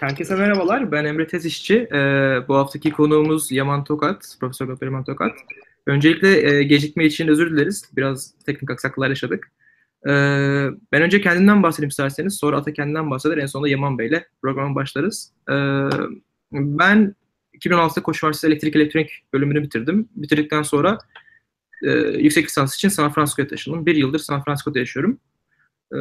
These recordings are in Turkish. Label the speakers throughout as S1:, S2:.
S1: Herkese merhabalar. Ben Emre Tezişçi. Ee, bu haftaki konuğumuz Yaman Tokat, Profesör Doktor Yaman Tokat. Öncelikle e, gecikme için özür dileriz. Biraz teknik aksaklıklar yaşadık. Ee, ben önce kendimden bahsedeyim isterseniz. Sonra Ata kendinden bahseder. En sonunda Yaman Bey ile programa başlarız. Ee, ben 2016'da Koç Üniversitesi Elektrik Elektronik bölümünü bitirdim. Bitirdikten sonra e, yüksek lisans için San Francisco'ya taşındım. Bir yıldır San Francisco'da yaşıyorum. Ee,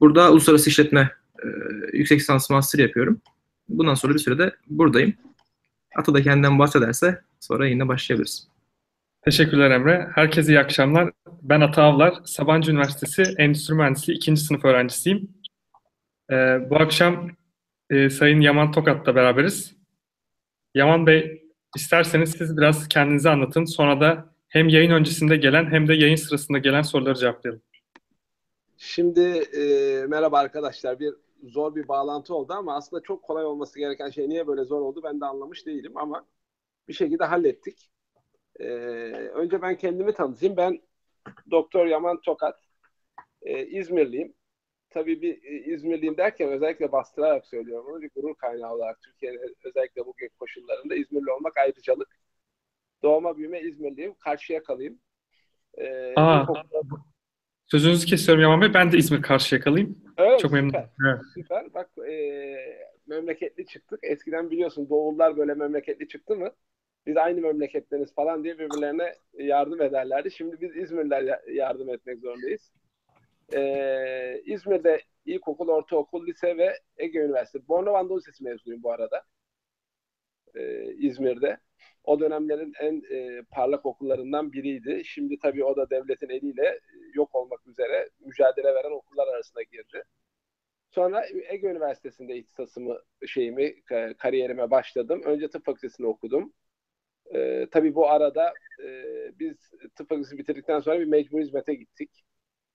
S1: burada uluslararası işletme e, yüksek lisans master yapıyorum. Bundan sonra bir sürede buradayım. Ata da kendinden bahsederse sonra yine başlayabiliriz.
S2: Teşekkürler Emre. Herkese iyi akşamlar. Ben Ata Avlar, Sabancı Üniversitesi Endüstri Mühendisliği 2. sınıf öğrencisiyim. Ee, bu akşam e, Sayın Yaman Tokat'la beraberiz. Yaman Bey, isterseniz siz biraz kendinizi anlatın. Sonra da hem yayın öncesinde gelen hem de yayın sırasında gelen soruları cevaplayalım.
S3: Şimdi e, merhaba arkadaşlar. Bir zor bir bağlantı oldu ama aslında çok kolay olması gereken şey niye böyle zor oldu ben de anlamış değilim ama bir şekilde hallettik. E, önce ben kendimi tanıtayım. Ben Doktor Yaman Tokat. E, İzmirliyim. Tabii bir e, İzmirliyim derken özellikle bastırarak söylüyorum bunu bir gurur kaynağı olarak Türkiye'nin özellikle bugün koşullarında İzmirli olmak ayrıcalık. Doğma büyüme İzmirliyim. Karşıyakalıyım.
S2: E, Aa, Sözünüzü kesiyorum Yaman Bey. Ben de İzmir Karşıyaka'lıyım.
S3: Evet,
S2: Çok memnunum.
S3: Süper. Evet. süper. Bak e, memleketli çıktık. Eskiden biliyorsun Doğullar böyle memleketli çıktı mı? Biz aynı memleketleniz falan diye birbirlerine yardım ederlerdi. Şimdi biz İzmirliler yardım etmek zorundayız. E, İzmir'de ilkokul, ortaokul, lise ve Ege Üniversitesi. Bornova Anadolu Lisesi mezunuyum bu arada. E, İzmir'de o dönemlerin en e, parlak okullarından biriydi. Şimdi tabii o da devletin eliyle yok olmak üzere mücadele veren okullar arasına girdi. Sonra Ege Üniversitesi'nde ihtisasımı şeyimi kariyerime başladım. Önce tıp fakültesini okudum. E, tabii bu arada e, biz tıp fakültesi bitirdikten sonra bir mecbur hizmete gittik.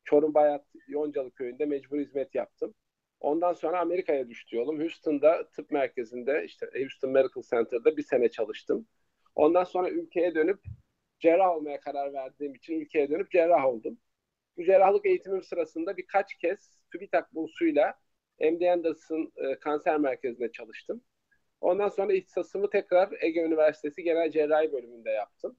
S3: Çorum Bayat Yoncalı köyünde mecbur hizmet yaptım. Ondan sonra Amerika'ya düştü yolum. Houston'da tıp merkezinde işte Houston Medical Center'da bir sene çalıştım. Ondan sonra ülkeye dönüp cerrah olmaya karar verdiğim için ülkeye dönüp cerrah oldum. Cerrahlık eğitimim sırasında birkaç kez TÜBİTAK bursuyla MD Anderson e, kanser merkezinde çalıştım. Ondan sonra ihtisasımı tekrar Ege Üniversitesi Genel Cerrahi bölümünde yaptım.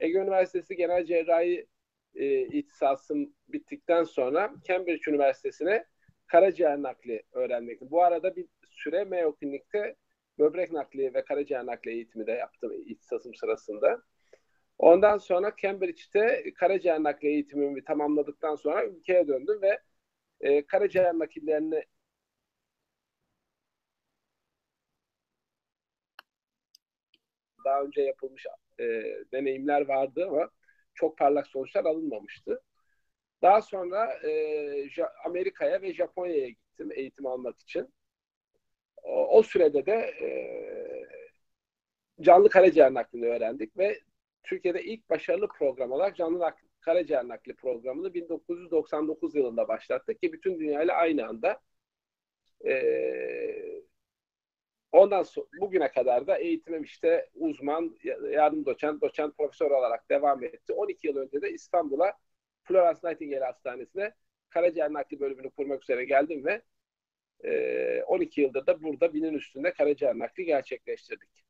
S3: Ege Üniversitesi Genel Cerrahi e, ihtisasım bittikten sonra Cambridge Üniversitesi'ne karaciğer nakli öğrenmek. Bu arada bir süre Mayo Klinik'te böbrek nakli ve karaciğer nakli eğitimi de yaptım ihtisasım sırasında. Ondan sonra Cambridge'de karaciğer nakli eğitimimi tamamladıktan sonra ülkeye döndüm ve e, karaciğer nakillerini daha önce yapılmış e, deneyimler vardı ama çok parlak sonuçlar alınmamıştı. Daha sonra e, Amerika'ya ve Japonya'ya gittim eğitim almak için. O, o sürede de e, canlı karaciğer naklini öğrendik ve Türkiye'de ilk başarılı program olarak canlı nakli, karaciğer nakli programını 1999 yılında başlattık ki bütün dünyayla aynı anda e, ondan sonra bugüne kadar da eğitimim işte uzman, yardım doçent, doçent profesör olarak devam etti. 12 yıl önce de İstanbul'a Florence Nightingale Hastanesi'ne karaciğer nakli bölümünü kurmak üzere geldim ve e, 12 yıldır da burada binin üstünde karaciğer nakli gerçekleştirdik.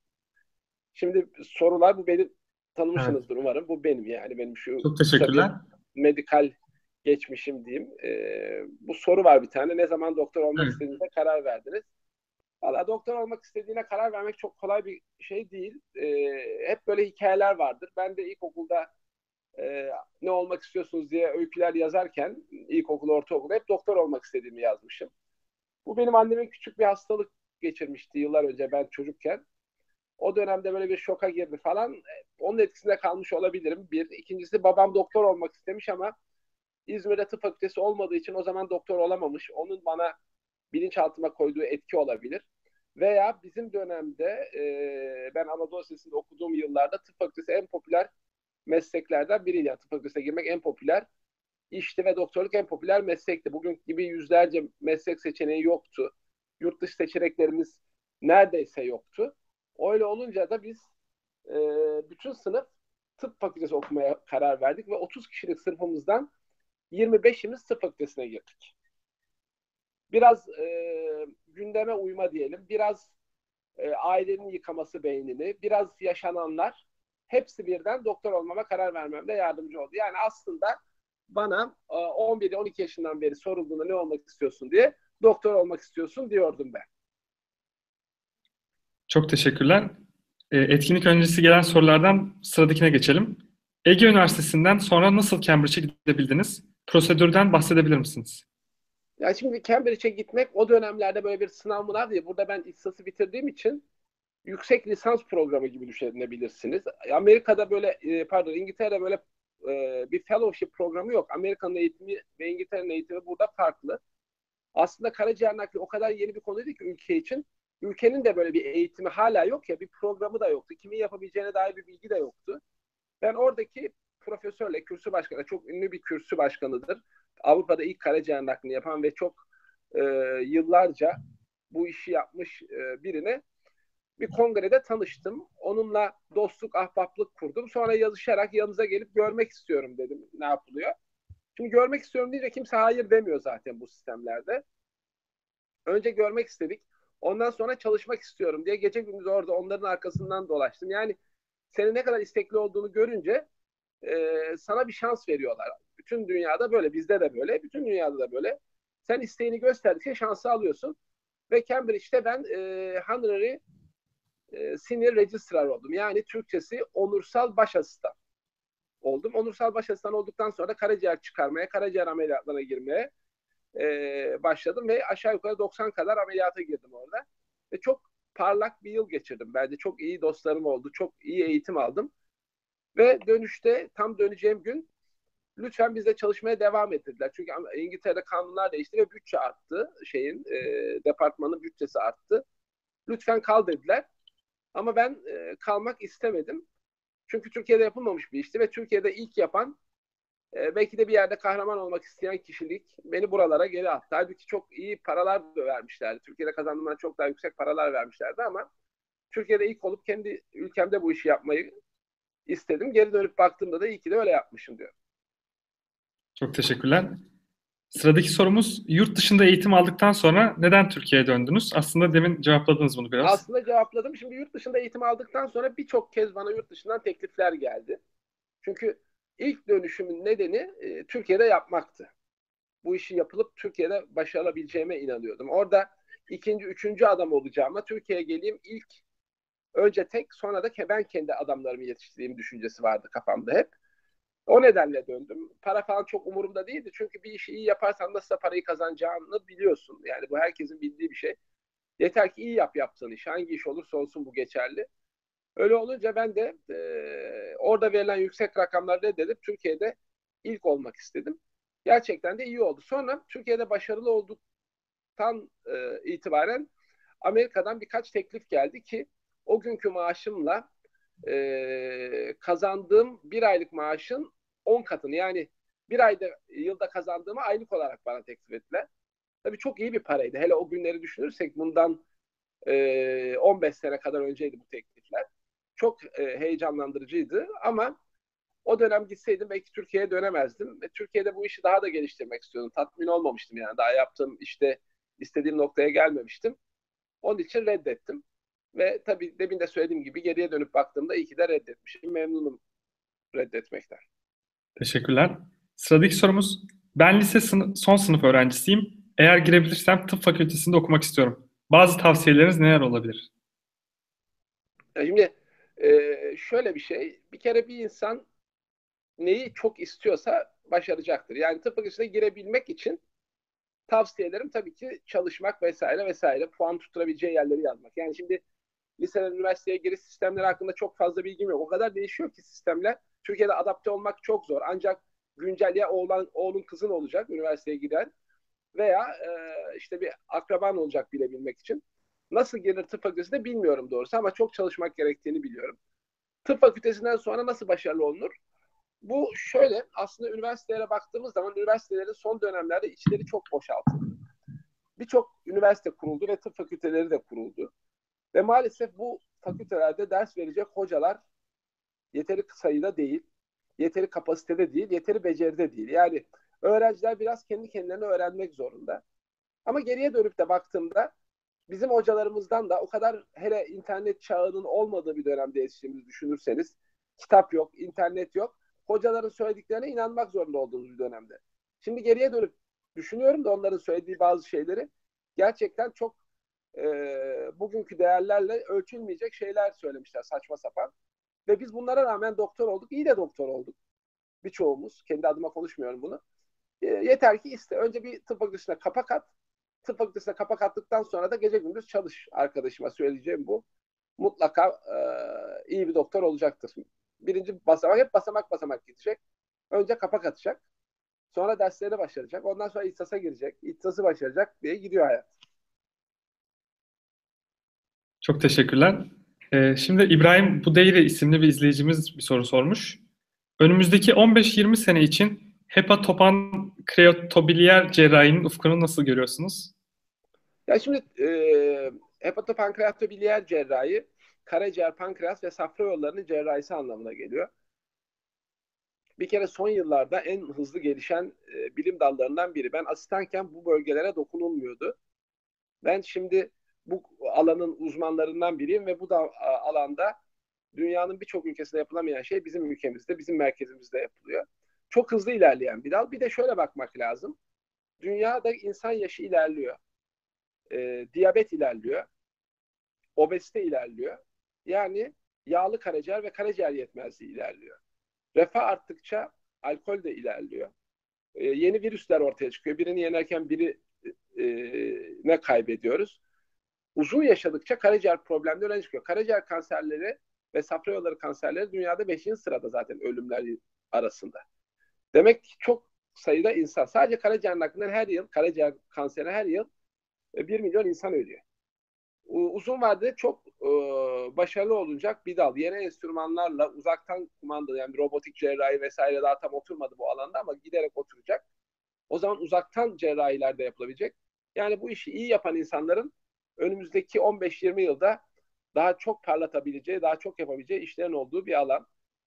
S3: Şimdi sorular bu benim tanımışsınızdır evet. umarım. Bu benim yani benim şu
S2: Çok teşekkürler.
S3: medikal geçmişim diyeyim. E, bu soru var bir tane. Ne zaman doktor olmak evet. istediğinize karar verdiniz? Valla doktor olmak istediğine karar vermek çok kolay bir şey değil. E, hep böyle hikayeler vardır. Ben de ilkokulda e, ne olmak istiyorsunuz diye öyküler yazarken ilkokul, ortaokul hep doktor olmak istediğimi yazmışım. Bu benim annemin küçük bir hastalık geçirmişti yıllar önce ben çocukken. O dönemde böyle bir şoka girdi falan. Onun etkisinde kalmış olabilirim. Bir. İkincisi babam doktor olmak istemiş ama İzmir'de tıp fakültesi olmadığı için o zaman doktor olamamış. Onun bana bilinçaltıma koyduğu etki olabilir. Veya bizim dönemde e, ben Anadolu Lisesi'nde okuduğum yıllarda tıp fakültesi en popüler mesleklerden biriydi. Yani tıp fakültesine girmek en popüler işti ve doktorluk en popüler meslekti. Bugün gibi yüzlerce meslek seçeneği yoktu. Yurt dışı seçeneklerimiz neredeyse yoktu. Öyle olunca da biz e, bütün sınıf tıp fakültesi okumaya karar verdik ve 30 kişilik sınıfımızdan 25'imiz tıp fakültesine girdik. biraz e, gündeme uyma diyelim, biraz e, ailenin yıkaması beynini, biraz yaşananlar hepsi birden doktor olmama karar vermemde yardımcı oldu. Yani aslında bana 11-12 e, yaşından beri sorulduğunda ne olmak istiyorsun diye doktor olmak istiyorsun diyordum ben.
S2: Çok teşekkürler. E, etkinlik öncesi gelen sorulardan sıradakine geçelim. Ege Üniversitesi'nden sonra nasıl Cambridge'e gidebildiniz? Prosedürden bahsedebilir misiniz?
S3: Ya şimdi Cambridge'e gitmek o dönemlerde böyle bir sınav mınav diye. Burada ben İhtisası bitirdiğim için yüksek lisans programı gibi düşünebilirsiniz. Amerika'da böyle e, pardon İngiltere'de böyle e, bir fellowship programı yok. Amerika'nın eğitimi ve İngiltere'nin eğitimi burada farklı. Aslında karaciğer nakli o kadar yeni bir konuydu ki ülke için. Ülkenin de böyle bir eğitimi hala yok ya bir programı da yoktu. Kimin yapabileceğine dair bir bilgi de yoktu. Ben oradaki profesörle kürsü başkanı çok ünlü bir kürsü başkanıdır. Avrupa'da ilk karaciğer naklini yapan ve çok e, yıllarca bu işi yapmış e, birine bir kongrede tanıştım. Onunla dostluk, ahbaplık kurdum. Sonra yazışarak yanınıza gelip görmek istiyorum dedim ne yapılıyor. Şimdi görmek istiyorum deyince kimse hayır demiyor zaten bu sistemlerde. Önce görmek istedik. Ondan sonra çalışmak istiyorum diye gece gündüz orada onların arkasından dolaştım. Yani senin ne kadar istekli olduğunu görünce e, sana bir şans veriyorlar. Bütün dünyada böyle, bizde de böyle, bütün dünyada da böyle. Sen isteğini gösterdikçe şansı alıyorsun. Ve Cambridge'de ben e, honorary e, senior registrar oldum. Yani Türkçesi onursal baş asistan oldum. Onursal baş asistan olduktan sonra da karaciğer çıkarmaya, karaciğer ameliyatlarına girmeye e, başladım ve aşağı yukarı 90 kadar ameliyata girdim orada. Ve çok parlak bir yıl geçirdim. Bence çok iyi dostlarım oldu. Çok iyi eğitim aldım. Ve dönüşte tam döneceğim gün lütfen bizde çalışmaya devam ettirdiler. Çünkü İngiltere'de kanunlar değişti ve bütçe arttı. Şeyin e, departmanın bütçesi arttı. Lütfen kal dediler. Ama ben e, kalmak istemedim. Çünkü Türkiye'de yapılmamış bir işti ve Türkiye'de ilk yapan e, belki de bir yerde kahraman olmak isteyen kişilik beni buralara geri attı. Halbuki çok iyi paralar da vermişlerdi. Türkiye'de kazandığımdan çok daha yüksek paralar vermişlerdi ama Türkiye'de ilk olup kendi ülkemde bu işi yapmayı istedim. Geri dönüp baktığımda da iyi ki de öyle yapmışım diyor.
S2: Çok teşekkürler. Sıradaki sorumuz yurt dışında eğitim aldıktan sonra neden Türkiye'ye döndünüz? Aslında demin cevapladınız bunu biraz.
S3: Aslında cevapladım. Şimdi yurt dışında eğitim aldıktan sonra birçok kez bana yurt dışından teklifler geldi. Çünkü ilk dönüşümün nedeni e, Türkiye'de yapmaktı. Bu işi yapılıp Türkiye'de başarabileceğime inanıyordum. Orada ikinci, üçüncü adam olacağıma Türkiye'ye geleyim ilk önce tek sonra da ben kendi adamlarımı yetiştireyim düşüncesi vardı kafamda hep. O nedenle döndüm. Para falan çok umurumda değildi. Çünkü bir işi iyi yaparsan nasıl parayı kazanacağını biliyorsun. Yani bu herkesin bildiği bir şey. Yeter ki iyi yap yaptığın iş. Hangi iş olursa olsun bu geçerli. Öyle olunca ben de e, orada verilen yüksek rakamları reddedip Türkiye'de ilk olmak istedim. Gerçekten de iyi oldu. Sonra Türkiye'de başarılı olduktan e, itibaren Amerika'dan birkaç teklif geldi ki o günkü maaşımla e, kazandığım bir aylık maaşın 10 katını yani bir ayda yılda kazandığımı aylık olarak bana teklif ettiler. Tabii çok iyi bir paraydı. Hele o günleri düşünürsek bundan e, 15 sene kadar önceydi bu teklifler. Çok e, heyecanlandırıcıydı ama o dönem gitseydim belki Türkiye'ye dönemezdim. Ve Türkiye'de bu işi daha da geliştirmek istiyordum. Tatmin olmamıştım yani. Daha yaptığım işte istediğim noktaya gelmemiştim. Onun için reddettim. Ve tabii demin de söylediğim gibi geriye dönüp baktığımda iyi ki de reddetmişim. Memnunum reddetmekten.
S2: Teşekkürler. Sıradaki sorumuz, ben lise sınıf, son sınıf öğrencisiyim. Eğer girebilirsem tıp fakültesinde okumak istiyorum. Bazı tavsiyeleriniz neler olabilir?
S3: Şimdi e, şöyle bir şey, bir kere bir insan neyi çok istiyorsa başaracaktır. Yani tıp fakültesine girebilmek için tavsiyelerim tabii ki çalışmak vesaire vesaire, puan tutturabileceği yerleri yazmak. Yani şimdi liseden üniversiteye giriş sistemleri hakkında çok fazla bilgim yok. O kadar değişiyor ki sistemler. Türkiye'de adapte olmak çok zor. Ancak güncel ya oğlan, oğlun kızın olacak üniversiteye giden veya e, işte bir akraban olacak bilebilmek için. Nasıl gelir tıp fakültesine bilmiyorum doğrusu ama çok çalışmak gerektiğini biliyorum. Tıp fakültesinden sonra nasıl başarılı olunur? Bu şöyle aslında üniversitelere baktığımız zaman üniversitelerin son dönemlerde içleri çok boşaltıldı. Birçok üniversite kuruldu ve tıp fakülteleri de kuruldu. Ve maalesef bu fakültelerde ders verecek hocalar yeteri sayıda değil, yeteri kapasitede değil, yeteri beceride değil. Yani öğrenciler biraz kendi kendilerine öğrenmek zorunda. Ama geriye dönüp de baktığımda bizim hocalarımızdan da o kadar hele internet çağının olmadığı bir dönemde yetiştiğimizi düşünürseniz kitap yok, internet yok. Hocaların söylediklerine inanmak zorunda olduğumuz bir dönemde. Şimdi geriye dönüp düşünüyorum da onların söylediği bazı şeyleri gerçekten çok e, bugünkü değerlerle ölçülmeyecek şeyler söylemişler saçma sapan. Ve biz bunlara rağmen doktor olduk. İyi de doktor olduk. Birçoğumuz. Kendi adıma konuşmuyorum bunu. E, yeter ki iste. Önce bir tıp fakültesine kapak at. Tıp fakültesine kapak attıktan sonra da gece gündüz çalış. Arkadaşıma söyleyeceğim bu. Mutlaka e, iyi bir doktor olacaktır. Birinci basamak hep basamak basamak gidecek. Önce kapak atacak. Sonra derslerine başlayacak. Ondan sonra ihtisasa girecek. İhtisası başlayacak diye gidiyor hayat.
S2: Çok teşekkürler. Ee, şimdi İbrahim Budeyri isimli bir izleyicimiz bir soru sormuş. Önümüzdeki 15-20 sene için hepatopan kreatobiliyer cerrahinin ufkunu nasıl görüyorsunuz?
S3: Ya şimdi e, hepatopankreatobiliyer cerrahi karaciğer, pankreas ve safra yollarının cerrahisi anlamına geliyor. Bir kere son yıllarda en hızlı gelişen e, bilim dallarından biri. Ben asistanken bu bölgelere dokunulmuyordu. Ben şimdi bu alanın uzmanlarından biriyim ve bu da alanda dünyanın birçok ülkesinde yapılamayan şey bizim ülkemizde, bizim merkezimizde yapılıyor. Çok hızlı ilerleyen bir dal. Bir de şöyle bakmak lazım. Dünyada insan yaşı ilerliyor. E, diyabet ilerliyor. Obezite ilerliyor. Yani yağlı karaciğer ve karaciğer yetmezliği ilerliyor. Refah arttıkça alkol de ilerliyor. E, yeni virüsler ortaya çıkıyor. Birini yenerken biri e, ne kaybediyoruz? Uzun yaşadıkça karaciğer problemleri öne çıkıyor. Karaciğer kanserleri ve safra yolları kanserleri dünyada 5. sırada zaten ölümler arasında. Demek ki çok sayıda insan sadece karaciğer naklinden her yıl karaciğer kanseri her yıl 1 milyon insan ölüyor uzun vadede çok e, başarılı olacak bir dal. Yeni enstrümanlarla uzaktan kumanda yani robotik cerrahi vesaire daha tam oturmadı bu alanda ama giderek oturacak. O zaman uzaktan cerrahiler de yapılabilecek. Yani bu işi iyi yapan insanların önümüzdeki 15-20 yılda daha çok parlatabileceği, daha çok yapabileceği işlerin olduğu bir alan.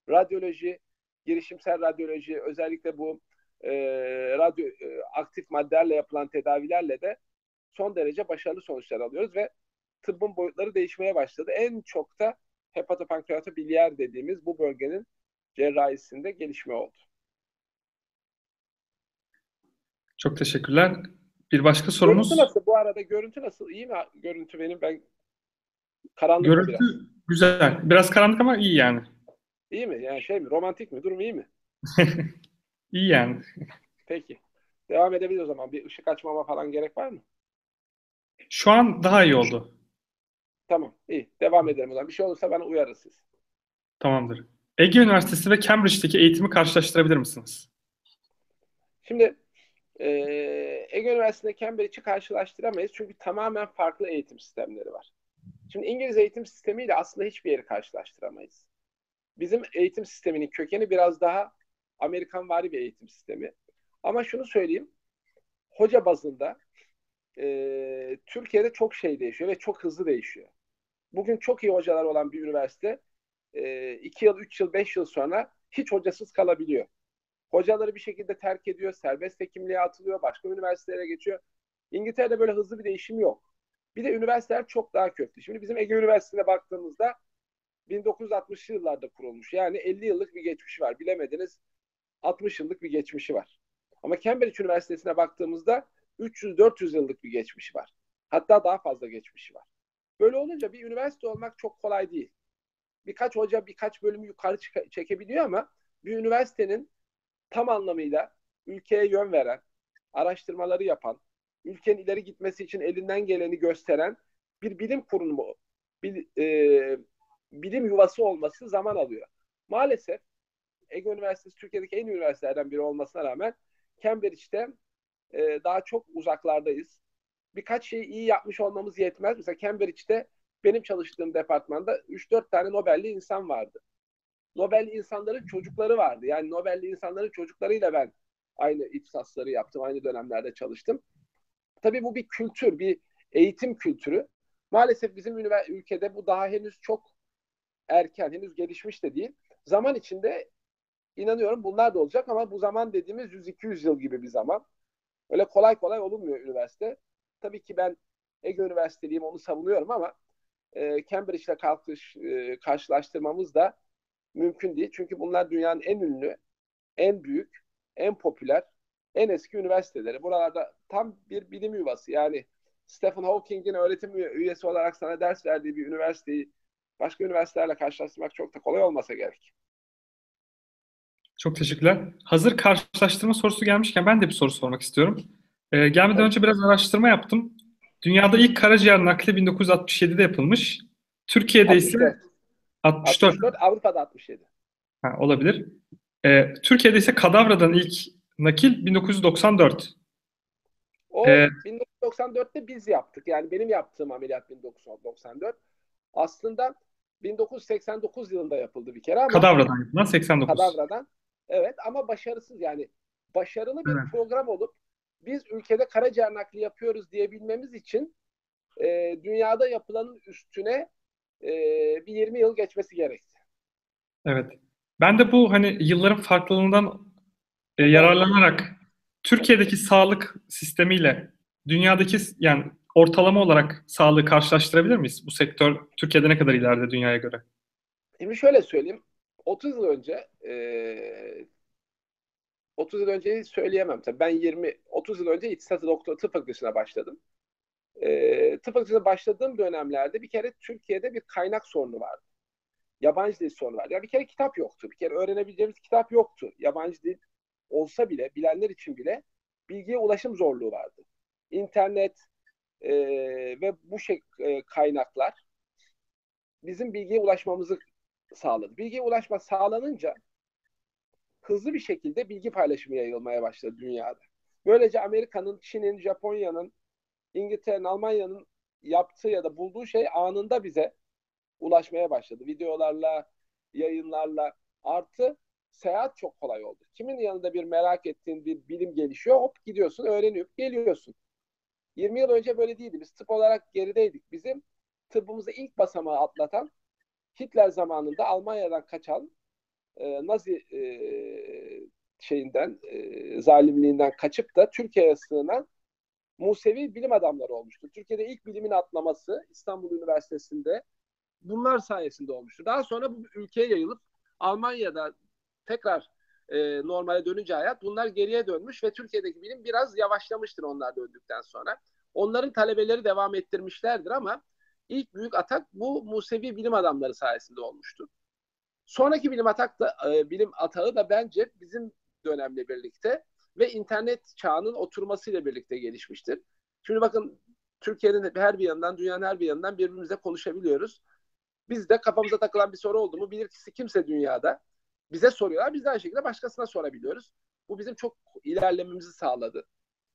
S3: Radyoloji, girişimsel radyoloji, özellikle bu e, radyo e, aktif maddelerle yapılan tedavilerle de son derece başarılı sonuçlar alıyoruz ve tıbbın boyutları değişmeye başladı. En çok da hepatopankreatobiliyer dediğimiz bu bölgenin cerrahisinde gelişme oldu.
S2: Çok teşekkürler. Bir başka sorumuz.
S3: Görüntü nasıl? Bu arada görüntü nasıl? İyi mi görüntü benim? Ben karanlık
S2: Görüntü biraz. güzel. Biraz karanlık ama iyi yani.
S3: İyi mi? Yani şey mi? Romantik mi? Durum iyi mi?
S2: İyi yani.
S3: Peki. Devam edebiliriz o zaman. Bir ışık açmama falan gerek var mı?
S2: Şu an daha iyi oldu.
S3: Tamam, iyi. Devam edelim o zaman. Bir şey olursa bana uyarır siz.
S2: Tamamdır. Ege Üniversitesi ve Cambridge'deki eğitimi karşılaştırabilir misiniz?
S3: Şimdi e, Ege Üniversitesi'nde Cambridge'i karşılaştıramayız. Çünkü tamamen farklı eğitim sistemleri var. Şimdi İngiliz eğitim sistemiyle aslında hiçbir yeri karşılaştıramayız. Bizim eğitim sisteminin kökeni biraz daha Amerikan vari bir eğitim sistemi. Ama şunu söyleyeyim. Hoca bazında e, Türkiye'de çok şey değişiyor ve çok hızlı değişiyor bugün çok iyi hocalar olan bir üniversite e, iki yıl, üç yıl, beş yıl sonra hiç hocasız kalabiliyor. Hocaları bir şekilde terk ediyor, serbest hekimliğe atılıyor, başka üniversitelere geçiyor. İngiltere'de böyle hızlı bir değişim yok. Bir de üniversiteler çok daha köklü. Şimdi bizim Ege Üniversitesi'ne baktığımızda 1960'lı yıllarda kurulmuş. Yani 50 yıllık bir geçmişi var. Bilemediniz 60 yıllık bir geçmişi var. Ama Cambridge Üniversitesi'ne baktığımızda 300-400 yıllık bir geçmişi var. Hatta daha fazla geçmişi var. Böyle olunca bir üniversite olmak çok kolay değil. Birkaç hoca birkaç bölümü yukarı çekebiliyor ama bir üniversitenin tam anlamıyla ülkeye yön veren, araştırmaları yapan, ülkenin ileri gitmesi için elinden geleni gösteren bir bilim kurumu, bir, e, bilim yuvası olması zaman alıyor. Maalesef Ege Üniversitesi Türkiye'deki en iyi üniversitelerden biri olmasına rağmen Cambridge'de e, daha çok uzaklardayız birkaç şeyi iyi yapmış olmamız yetmez. Mesela Cambridge'de benim çalıştığım departmanda 3-4 tane Nobel'li insan vardı. Nobel'li insanların çocukları vardı. Yani Nobel'li insanların çocuklarıyla ben aynı ihtisasları yaptım. Aynı dönemlerde çalıştım. Tabii bu bir kültür, bir eğitim kültürü. Maalesef bizim ülkede bu daha henüz çok erken, henüz gelişmiş de değil. Zaman içinde inanıyorum bunlar da olacak ama bu zaman dediğimiz 100-200 yıl gibi bir zaman. Öyle kolay kolay olunmuyor üniversite. tabii ki ben Ege Üniversiteliyim onu savunuyorum ama e, Cambridge ile e, karşılaştırmamız da mümkün değil. Çünkü bunlar dünyanın en ünlü, en büyük, en popüler, en eski üniversiteleri. Buralarda tam bir bilim yuvası. Yani Stephen Hawking'in öğretim üyesi olarak sana ders verdiği bir üniversiteyi başka üniversitelerle karşılaştırmak çok da kolay olmasa gerek.
S2: Çok teşekkürler. Hazır karşılaştırma sorusu gelmişken ben de bir soru sormak istiyorum. Ee, gelmeden önce biraz araştırma yaptım. Dünyada ilk karaciğer nakli 1967'de yapılmış. Türkiye'de 64. ise 64. 64.
S3: Avrupa'da 67.
S2: Ha, olabilir. Ee, Türkiye'de ise kadavradan ilk nakil 1994.
S3: O ee, 1994'te biz yaptık. Yani benim yaptığım ameliyat 1994. Aslında 1989 yılında yapıldı bir kere ama
S2: Kadavradan yapılan 89.
S3: Kadavradan. Evet ama başarısız yani başarılı bir evet. program olup biz ülkede karaciğer nakli yapıyoruz diyebilmemiz için e, dünyada yapılanın üstüne e, bir 20 yıl geçmesi gerekti.
S2: Evet. Ben de bu hani yılların farklılığından e, yararlanarak Türkiye'deki sağlık sistemiyle dünyadaki yani ortalama olarak sağlığı karşılaştırabilir miyiz? Bu sektör Türkiye'de ne kadar ileride dünyaya göre?
S3: Şimdi şöyle söyleyeyim. 30 yıl önce e, 30 yıl önceyi söyleyemem tabii. Ben 20 30 yıl önce İktisat Doktor Tıp Fakültesi'ne başladım. E, tıp Fakültesi'ne başladığım dönemlerde bir kere Türkiye'de bir kaynak sorunu vardı. Yabancı dil sorunu vardı. Ya bir kere kitap yoktu. Bir kere öğrenebileceğimiz kitap yoktu. Yabancı dil olsa bile, bilenler için bile bilgiye ulaşım zorluğu vardı. İnternet e, ve bu şey e, kaynaklar bizim bilgiye ulaşmamızı sağladı. Bilgiye ulaşma sağlanınca hızlı bir şekilde bilgi paylaşımı yayılmaya başladı dünyada. Böylece Amerika'nın, Çin'in, Japonya'nın, İngiltere'nin, Almanya'nın yaptığı ya da bulduğu şey anında bize ulaşmaya başladı. Videolarla, yayınlarla artı seyahat çok kolay oldu. Kimin yanında bir merak ettiğin bir bilim gelişiyor, hop gidiyorsun, öğreniyorsun, geliyorsun. 20 yıl önce böyle değildi. Biz tıp olarak gerideydik. Bizim tıbbımızı ilk basamağı atlatan Hitler zamanında Almanya'dan kaçan e, Nazi e, şeyinden e, zalimliğinden kaçıp da Türkiye'ye sığınan Musevi bilim adamları olmuştu. Türkiye'de ilk bilimin atlaması İstanbul Üniversitesi'nde bunlar sayesinde olmuştu. Daha sonra bu ülkeye yayılıp Almanya'da tekrar e, normale dönünce hayat bunlar geriye dönmüş ve Türkiye'deki bilim biraz yavaşlamıştır onlar döndükten sonra. Onların talebeleri devam ettirmişlerdir ama ilk büyük atak bu Musevi bilim adamları sayesinde olmuştu. Sonraki bilim atak da e, bilim atağı da bence bizim dönemle birlikte ve internet çağının oturmasıyla birlikte gelişmiştir. Şimdi bakın Türkiye'nin her bir yanından, dünyanın her bir yanından birbirimizle konuşabiliyoruz. Biz de kafamıza takılan bir soru oldu mu bilirkisi kimse dünyada bize soruyorlar. Biz de aynı şekilde başkasına sorabiliyoruz. Bu bizim çok ilerlememizi sağladı.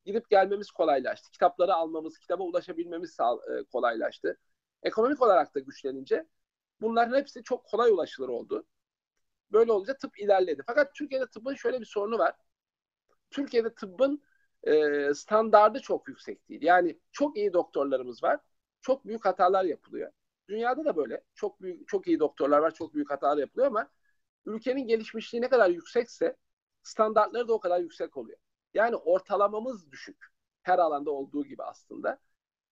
S3: Gidip gelmemiz kolaylaştı. Kitapları almamız, kitaba ulaşabilmemiz sağ, e, kolaylaştı. Ekonomik olarak da güçlenince bunların hepsi çok kolay ulaşılır oldu. Böyle olunca tıp ilerledi. Fakat Türkiye'de tıbbın şöyle bir sorunu var. Türkiye'de tıbbın e, standardı çok yüksek değil. Yani çok iyi doktorlarımız var. Çok büyük hatalar yapılıyor. Dünyada da böyle. Çok büyük, çok iyi doktorlar var. Çok büyük hatalar yapılıyor ama ülkenin gelişmişliği ne kadar yüksekse standartları da o kadar yüksek oluyor. Yani ortalamamız düşük. Her alanda olduğu gibi aslında.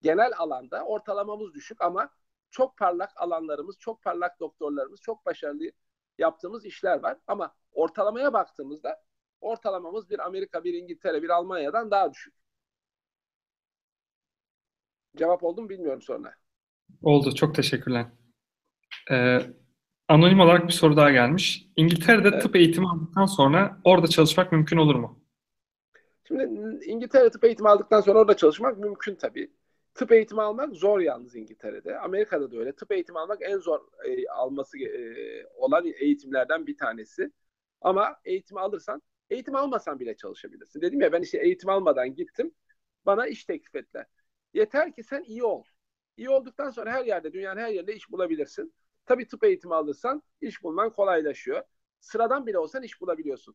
S3: Genel alanda ortalamamız düşük ama çok parlak alanlarımız, çok parlak doktorlarımız, çok başarılı yaptığımız işler var. Ama ortalamaya baktığımızda ortalamamız bir Amerika, bir İngiltere, bir Almanya'dan daha düşük. Cevap oldu mu bilmiyorum sonra.
S2: Oldu. Çok teşekkürler. Ee, anonim olarak bir soru daha gelmiş. İngiltere'de evet. tıp eğitimi aldıktan sonra orada çalışmak mümkün olur mu?
S3: Şimdi İngiltere tıp eğitimi aldıktan sonra orada çalışmak mümkün tabii. Tıp eğitimi almak zor yalnız İngiltere'de. Amerika'da da öyle. Tıp eğitimi almak en zor e, alması e, olan eğitimlerden bir tanesi. Ama eğitimi alırsan, eğitim almasan bile çalışabilirsin. Dedim ya ben işte eğitim almadan gittim. Bana iş teklif ettiler. Yeter ki sen iyi ol. İyi olduktan sonra her yerde, dünyanın her yerinde iş bulabilirsin. Tabii tıp eğitimi alırsan iş bulman kolaylaşıyor. Sıradan bile olsan iş bulabiliyorsun.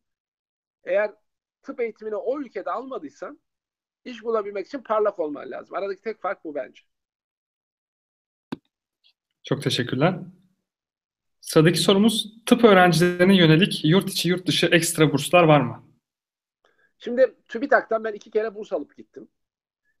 S3: Eğer tıp eğitimini o ülkede almadıysan iş bulabilmek için parlak olman lazım. Aradaki tek fark bu bence.
S2: Çok teşekkürler. Sıradaki sorumuz tıp öğrencilerine yönelik yurt içi yurt dışı ekstra burslar var mı?
S3: Şimdi TÜBİTAK'tan ben iki kere burs alıp gittim.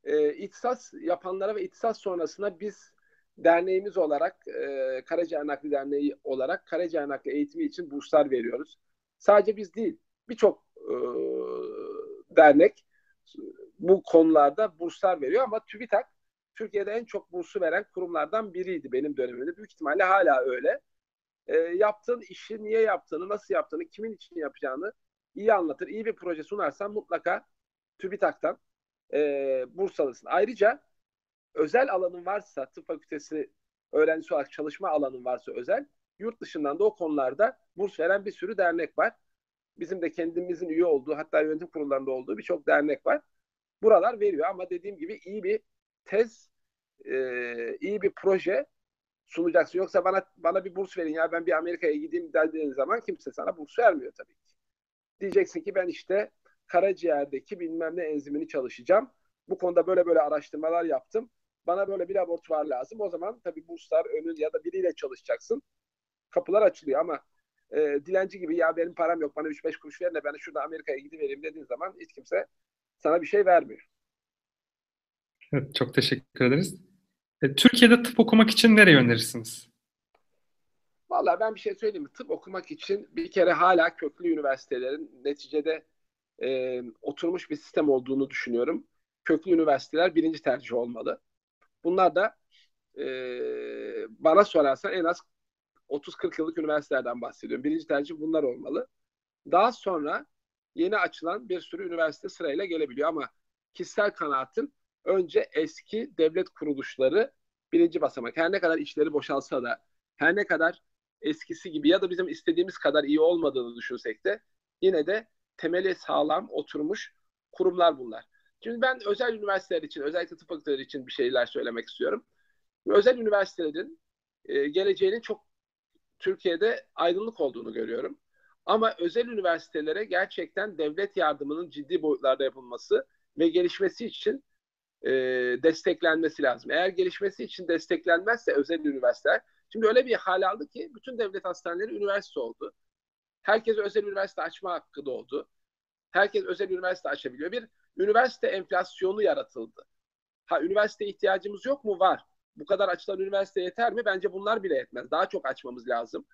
S3: e, ihtisas yapanlara ve ihtisas sonrasında biz derneğimiz olarak e, Karaciğer Nakli Derneği olarak Karaciğer Nakli eğitimi için burslar veriyoruz. Sadece biz değil birçok e, dernek bu konularda burslar veriyor ama TÜBİTAK Türkiye'de en çok bursu veren kurumlardan biriydi benim dönemimde. Büyük ihtimalle hala öyle. E, yaptığın işi niye yaptığını, nasıl yaptığını, kimin için yapacağını iyi anlatır. İyi bir proje sunarsan mutlaka TÜBİTAK'tan e, burs alırsın. Ayrıca özel alanın varsa, tıp fakültesi öğrencisi olarak çalışma alanın varsa özel, yurt dışından da o konularda burs veren bir sürü dernek var. Bizim de kendimizin üye olduğu, hatta yönetim kurullarında olduğu birçok dernek var. Buralar veriyor ama dediğim gibi iyi bir tez, e, iyi bir proje sunacaksın. Yoksa bana bana bir burs verin ya ben bir Amerika'ya gideyim dediğin zaman kimse sana burs vermiyor tabii ki. Diyeceksin ki ben işte karaciğerdeki bilmem ne enzimini çalışacağım. Bu konuda böyle böyle araştırmalar yaptım. Bana böyle bir laboratuvar lazım. O zaman tabii burslar önün ya da biriyle çalışacaksın. Kapılar açılıyor ama e, dilenci gibi ya benim param yok bana 3-5 kuruş verin de ben şurada Amerika'ya gidivereyim dediğin zaman hiç kimse sana bir şey vermiyor.
S2: Evet, çok teşekkür ederiz. E, Türkiye'de tıp okumak için nereye önerirsiniz?
S3: Vallahi ben bir şey söyleyeyim mi? Tıp okumak için bir kere hala köklü üniversitelerin neticede e, oturmuş bir sistem olduğunu düşünüyorum. Köklü üniversiteler birinci tercih olmalı. Bunlar da e, bana sorarsan en az 30-40 yıllık üniversitelerden bahsediyorum. Birinci tercih bunlar olmalı. Daha sonra yeni açılan bir sürü üniversite sırayla gelebiliyor ama kişisel kanaatim önce eski devlet kuruluşları birinci basamak. Her ne kadar içleri boşalsa da her ne kadar eskisi gibi ya da bizim istediğimiz kadar iyi olmadığını düşünsek de yine de temeli sağlam oturmuş kurumlar bunlar. Şimdi ben özel üniversiteler için, özellikle tıp fakülteleri için bir şeyler söylemek istiyorum. Özel üniversitelerin e, geleceğinin çok Türkiye'de aydınlık olduğunu görüyorum. Ama özel üniversitelere gerçekten devlet yardımının ciddi boyutlarda yapılması ve gelişmesi için e, desteklenmesi lazım. Eğer gelişmesi için desteklenmezse özel üniversiteler, şimdi öyle bir hal aldı ki bütün devlet hastaneleri üniversite oldu. Herkes özel üniversite açma hakkı doğdu. Herkes özel üniversite açabiliyor. Bir üniversite enflasyonu yaratıldı. Ha üniversite ihtiyacımız yok mu? Var. Bu kadar açılan üniversite yeter mi? Bence bunlar bile yetmez. Daha çok açmamız lazım.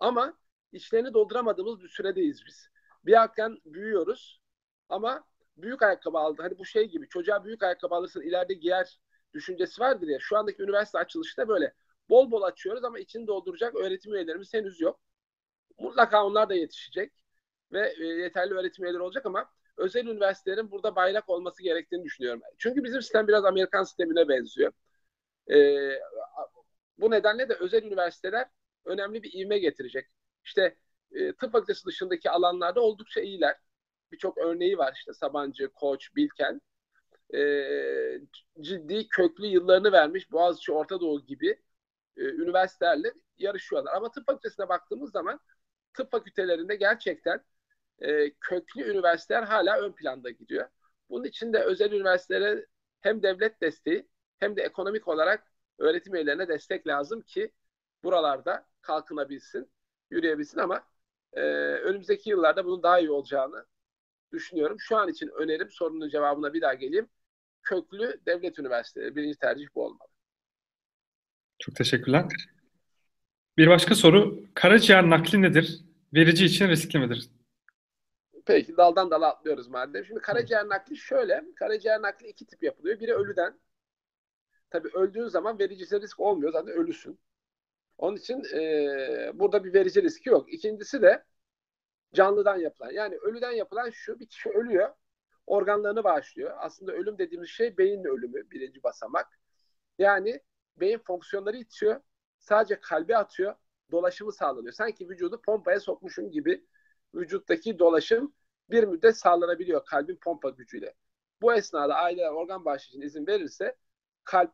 S3: Ama içlerini dolduramadığımız bir süredeyiz biz. Bir hakikaten büyüyoruz ama büyük ayakkabı aldı. Hani bu şey gibi çocuğa büyük ayakkabı alırsın ileride giyer düşüncesi vardır ya. Şu andaki üniversite açılışta böyle bol bol açıyoruz ama içini dolduracak öğretim üyelerimiz henüz yok. Mutlaka onlar da yetişecek ve e, yeterli öğretim üyeleri olacak ama özel üniversitelerin burada bayrak olması gerektiğini düşünüyorum. Çünkü bizim sistem biraz Amerikan sistemine benziyor. Ee, bu nedenle de özel üniversiteler önemli bir ivme getirecek. İşte e, tıp fakültesi dışındaki alanlarda oldukça iyiler. Birçok örneği var işte Sabancı, Koç, Bilken. E, ciddi köklü yıllarını vermiş Boğaziçi, Orta Doğu gibi e, üniversitelerle yarışıyorlar. Ama tıp fakültesine baktığımız zaman tıp fakültelerinde gerçekten e, köklü üniversiteler hala ön planda gidiyor. Bunun için de özel üniversitelere hem devlet desteği hem de ekonomik olarak öğretim üyelerine destek lazım ki buralarda kalkınabilsin, yürüyebilsin ama e, önümüzdeki yıllarda bunun daha iyi olacağını düşünüyorum. Şu an için önerim sorunun cevabına bir daha geleyim. Köklü devlet üniversiteleri birinci tercih bu olmalı.
S2: Çok teşekkürler. Bir başka soru. Karaciğer nakli nedir? Verici için riskli midir?
S3: Peki daldan dala atlıyoruz madem. Şimdi karaciğer nakli şöyle. Karaciğer nakli iki tip yapılıyor. Biri ölüden. Tabii öldüğün zaman vericisi risk olmuyor. Zaten ölüsün. Onun için e, burada bir verici riski yok. İkincisi de canlıdan yapılan. Yani ölüden yapılan şu. Bir kişi ölüyor. Organlarını bağışlıyor. Aslında ölüm dediğimiz şey beyin ölümü. Birinci basamak. Yani beyin fonksiyonları itiyor. Sadece kalbi atıyor. Dolaşımı sağlanıyor. Sanki vücudu pompaya sokmuşum gibi vücuttaki dolaşım bir müddet sağlanabiliyor kalbin pompa gücüyle. Bu esnada aileler organ bağışı için izin verirse kalp,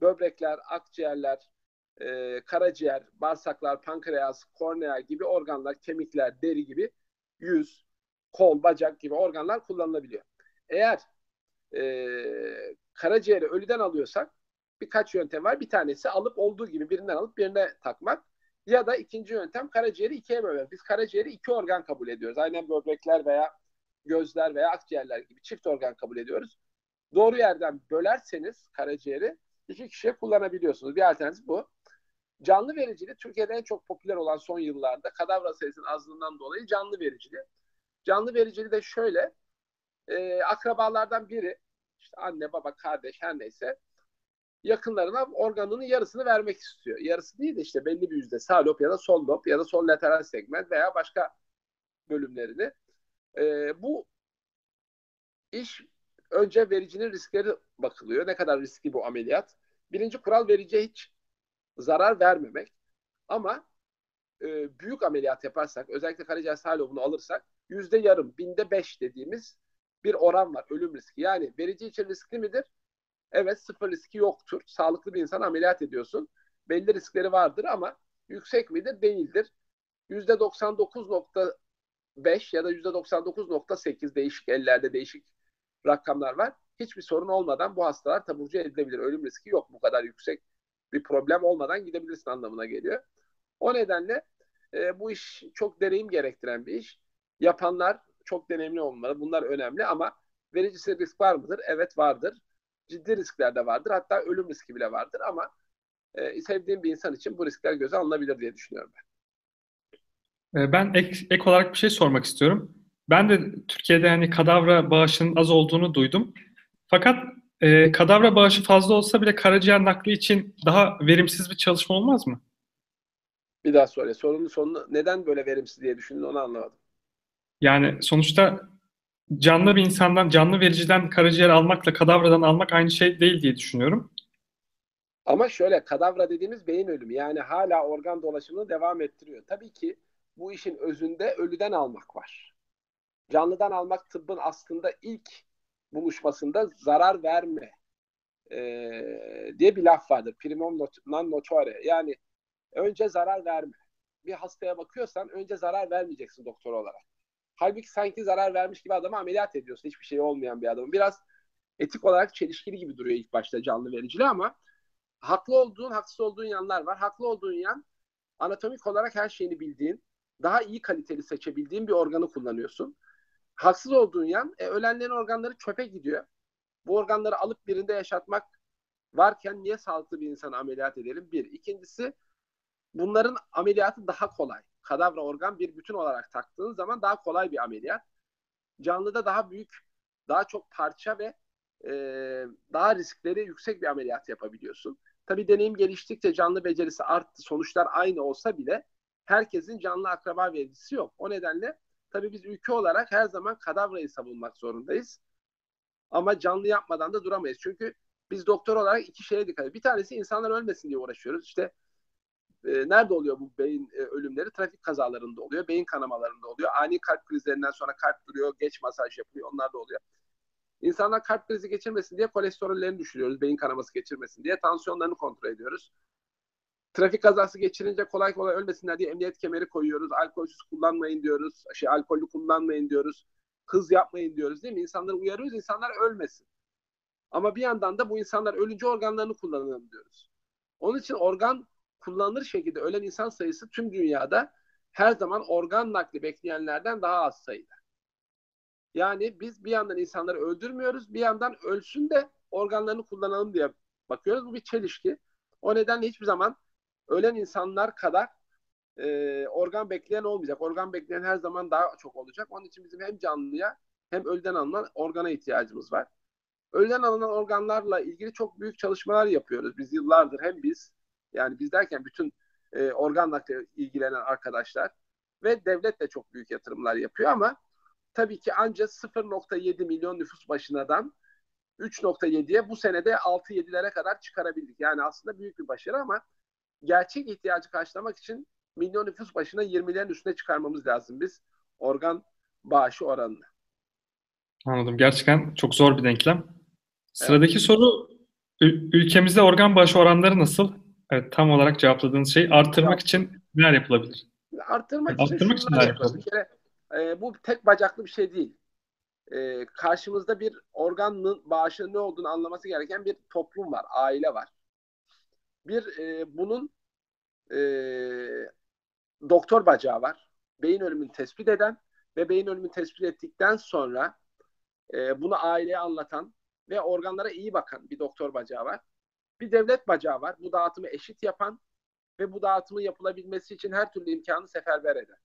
S3: böbrekler, akciğerler, e, karaciğer, bağırsaklar, pankreas, kornea gibi organlar, kemikler, deri gibi yüz, kol, bacak gibi organlar kullanılabiliyor. Eğer e, karaciğeri ölüden alıyorsak birkaç yöntem var. Bir tanesi alıp olduğu gibi birinden alıp birine takmak. Ya da ikinci yöntem karaciğeri ikiye bölmek. Biz karaciğeri iki organ kabul ediyoruz. Aynen böbrekler veya gözler veya akciğerler gibi çift organ kabul ediyoruz. doğru yerden bölerseniz karaciğeri iki kişiye kullanabiliyorsunuz. Bir alternatif bu. Canlı vericili Türkiye'de en çok popüler olan son yıllarda kadavra sayısının azlığından dolayı canlı vericili. Canlı vericili de şöyle e, akrabalardan biri işte anne baba kardeş her neyse yakınlarına organının yarısını vermek istiyor. Yarısı değil de işte belli bir yüzde sağ lob ya da sol lob ya da sol lateral segment veya başka bölümlerini. E, bu iş önce vericinin riskleri bakılıyor. Ne kadar riskli bu ameliyat? Birinci kural vericiye hiç zarar vermemek. Ama e, büyük ameliyat yaparsak, özellikle karaciğer sağ lobunu alırsak yüzde yarım, binde beş dediğimiz bir oran var ölüm riski. Yani verici için riskli midir? Evet sıfır riski yoktur. Sağlıklı bir insan ameliyat ediyorsun. Belli riskleri vardır ama yüksek midir? Değildir. Yüzde 99.5 ya da yüzde 99.8 değişik ellerde değişik rakamlar var. Hiçbir sorun olmadan bu hastalar taburcu edilebilir. Ölüm riski yok bu kadar yüksek bir problem olmadan gidebilirsin anlamına geliyor. O nedenle e, bu iş çok deneyim gerektiren bir iş. Yapanlar çok deneyimli olmalı. Bunlar önemli ama vericisi risk var mıdır? Evet vardır. Ciddi riskler de vardır. Hatta ölüm riski bile vardır ama e, sevdiğim bir insan için bu riskler göze alınabilir diye düşünüyorum ben.
S2: E, ben ek, ek olarak bir şey sormak istiyorum. Ben de Türkiye'de yani kadavra bağışının az olduğunu duydum. Fakat e, kadavra bağışı fazla olsa bile karaciğer nakli için daha verimsiz bir çalışma olmaz mı?
S3: Bir daha söyle. Sorunun sonunu neden böyle verimsiz diye düşündün onu anlamadım.
S2: Yani sonuçta canlı bir insandan, canlı vericiden karaciğer almakla kadavradan almak aynı şey değil diye düşünüyorum.
S3: Ama şöyle kadavra dediğimiz beyin ölümü. Yani hala organ dolaşımını devam ettiriyor. Tabii ki bu işin özünde ölüden almak var. Canlıdan almak tıbbın aslında ilk buluşmasında zarar verme e, diye bir laf vardır. Primum non notare. Yani önce zarar verme. Bir hastaya bakıyorsan önce zarar vermeyeceksin doktor olarak. Halbuki sanki zarar vermiş gibi adamı ameliyat ediyorsun. Hiçbir şey olmayan bir adamı. Biraz etik olarak çelişkili gibi duruyor ilk başta canlı vericili ama haklı olduğun, haksız olduğun yanlar var. Haklı olduğun yan anatomik olarak her şeyini bildiğin, daha iyi kaliteli seçebildiğin bir organı kullanıyorsun. Haksız olduğun yan e, ölenlerin organları çöpe gidiyor. Bu organları alıp birinde yaşatmak varken niye sağlıklı bir insanı ameliyat edelim? Bir. İkincisi bunların ameliyatı daha kolay. Kadavra organ bir bütün olarak taktığın zaman daha kolay bir ameliyat. Canlıda daha büyük, daha çok parça ve e, daha riskleri yüksek bir ameliyat yapabiliyorsun. Tabii deneyim geliştikçe canlı becerisi arttı. Sonuçlar aynı olsa bile herkesin canlı akraba vericisi yok. O nedenle tabii biz ülke olarak her zaman kadavrayı savunmak zorundayız. Ama canlı yapmadan da duramayız. Çünkü biz doktor olarak iki şeye dikkat ediyoruz. Bir tanesi insanlar ölmesin diye uğraşıyoruz. İşte e, nerede oluyor bu beyin e, ölümleri? Trafik kazalarında oluyor, beyin kanamalarında oluyor. Ani kalp krizlerinden sonra kalp duruyor, geç masaj yapılıyor, onlar da oluyor. İnsanlar kalp krizi geçirmesin diye kolesterollerini düşürüyoruz, beyin kanaması geçirmesin diye tansiyonlarını kontrol ediyoruz. Trafik kazası geçirince kolay kolay ölmesinler diye emniyet kemeri koyuyoruz. Alkolsüz kullanmayın diyoruz. Şey alkollü kullanmayın diyoruz. Hız yapmayın diyoruz değil mi? İnsanları uyarıyoruz. insanlar ölmesin. Ama bir yandan da bu insanlar ölünce organlarını kullanalım diyoruz. Onun için organ kullanılır şekilde ölen insan sayısı tüm dünyada her zaman organ nakli bekleyenlerden daha az sayıda. Yani biz bir yandan insanları öldürmüyoruz, bir yandan ölsün de organlarını kullanalım diye bakıyoruz. Bu bir çelişki. O nedenle hiçbir zaman ölen insanlar kadar e, organ bekleyen olmayacak. Organ bekleyen her zaman daha çok olacak. Onun için bizim hem canlıya hem ölüden alınan organa ihtiyacımız var. Ölüden alınan organlarla ilgili çok büyük çalışmalar yapıyoruz. Biz yıllardır hem biz yani biz derken bütün e, organ nakli ilgilenen arkadaşlar ve devlet de çok büyük yatırımlar yapıyor ama tabii ki ancak 0.7 milyon nüfus başınadan 3.7'ye bu senede 6-7'lere kadar çıkarabildik. Yani aslında büyük bir başarı ama gerçek ihtiyacı karşılamak için milyon nüfus başına 20'lerin üstüne çıkarmamız lazım biz organ bağışı oranını.
S2: Anladım. Gerçekten çok zor bir denklem. Sıradaki evet. soru ülkemizde organ bağışı oranları nasıl? Evet, tam olarak cevapladığınız şey artırmak evet. için neler yapılabilir?
S3: Arttırmak için, arttırmak için neler yapılabilir? Bir kere, e, bu tek bacaklı bir şey değil. E, karşımızda bir organın bağışının ne olduğunu anlaması gereken bir toplum var, aile var. Bir e, bunun e, doktor bacağı var. Beyin ölümünü tespit eden ve beyin ölümünü tespit ettikten sonra e, bunu aileye anlatan ve organlara iyi bakan bir doktor bacağı var. Bir devlet bacağı var. Bu dağıtımı eşit yapan ve bu dağıtımın yapılabilmesi için her türlü imkanı seferber eder.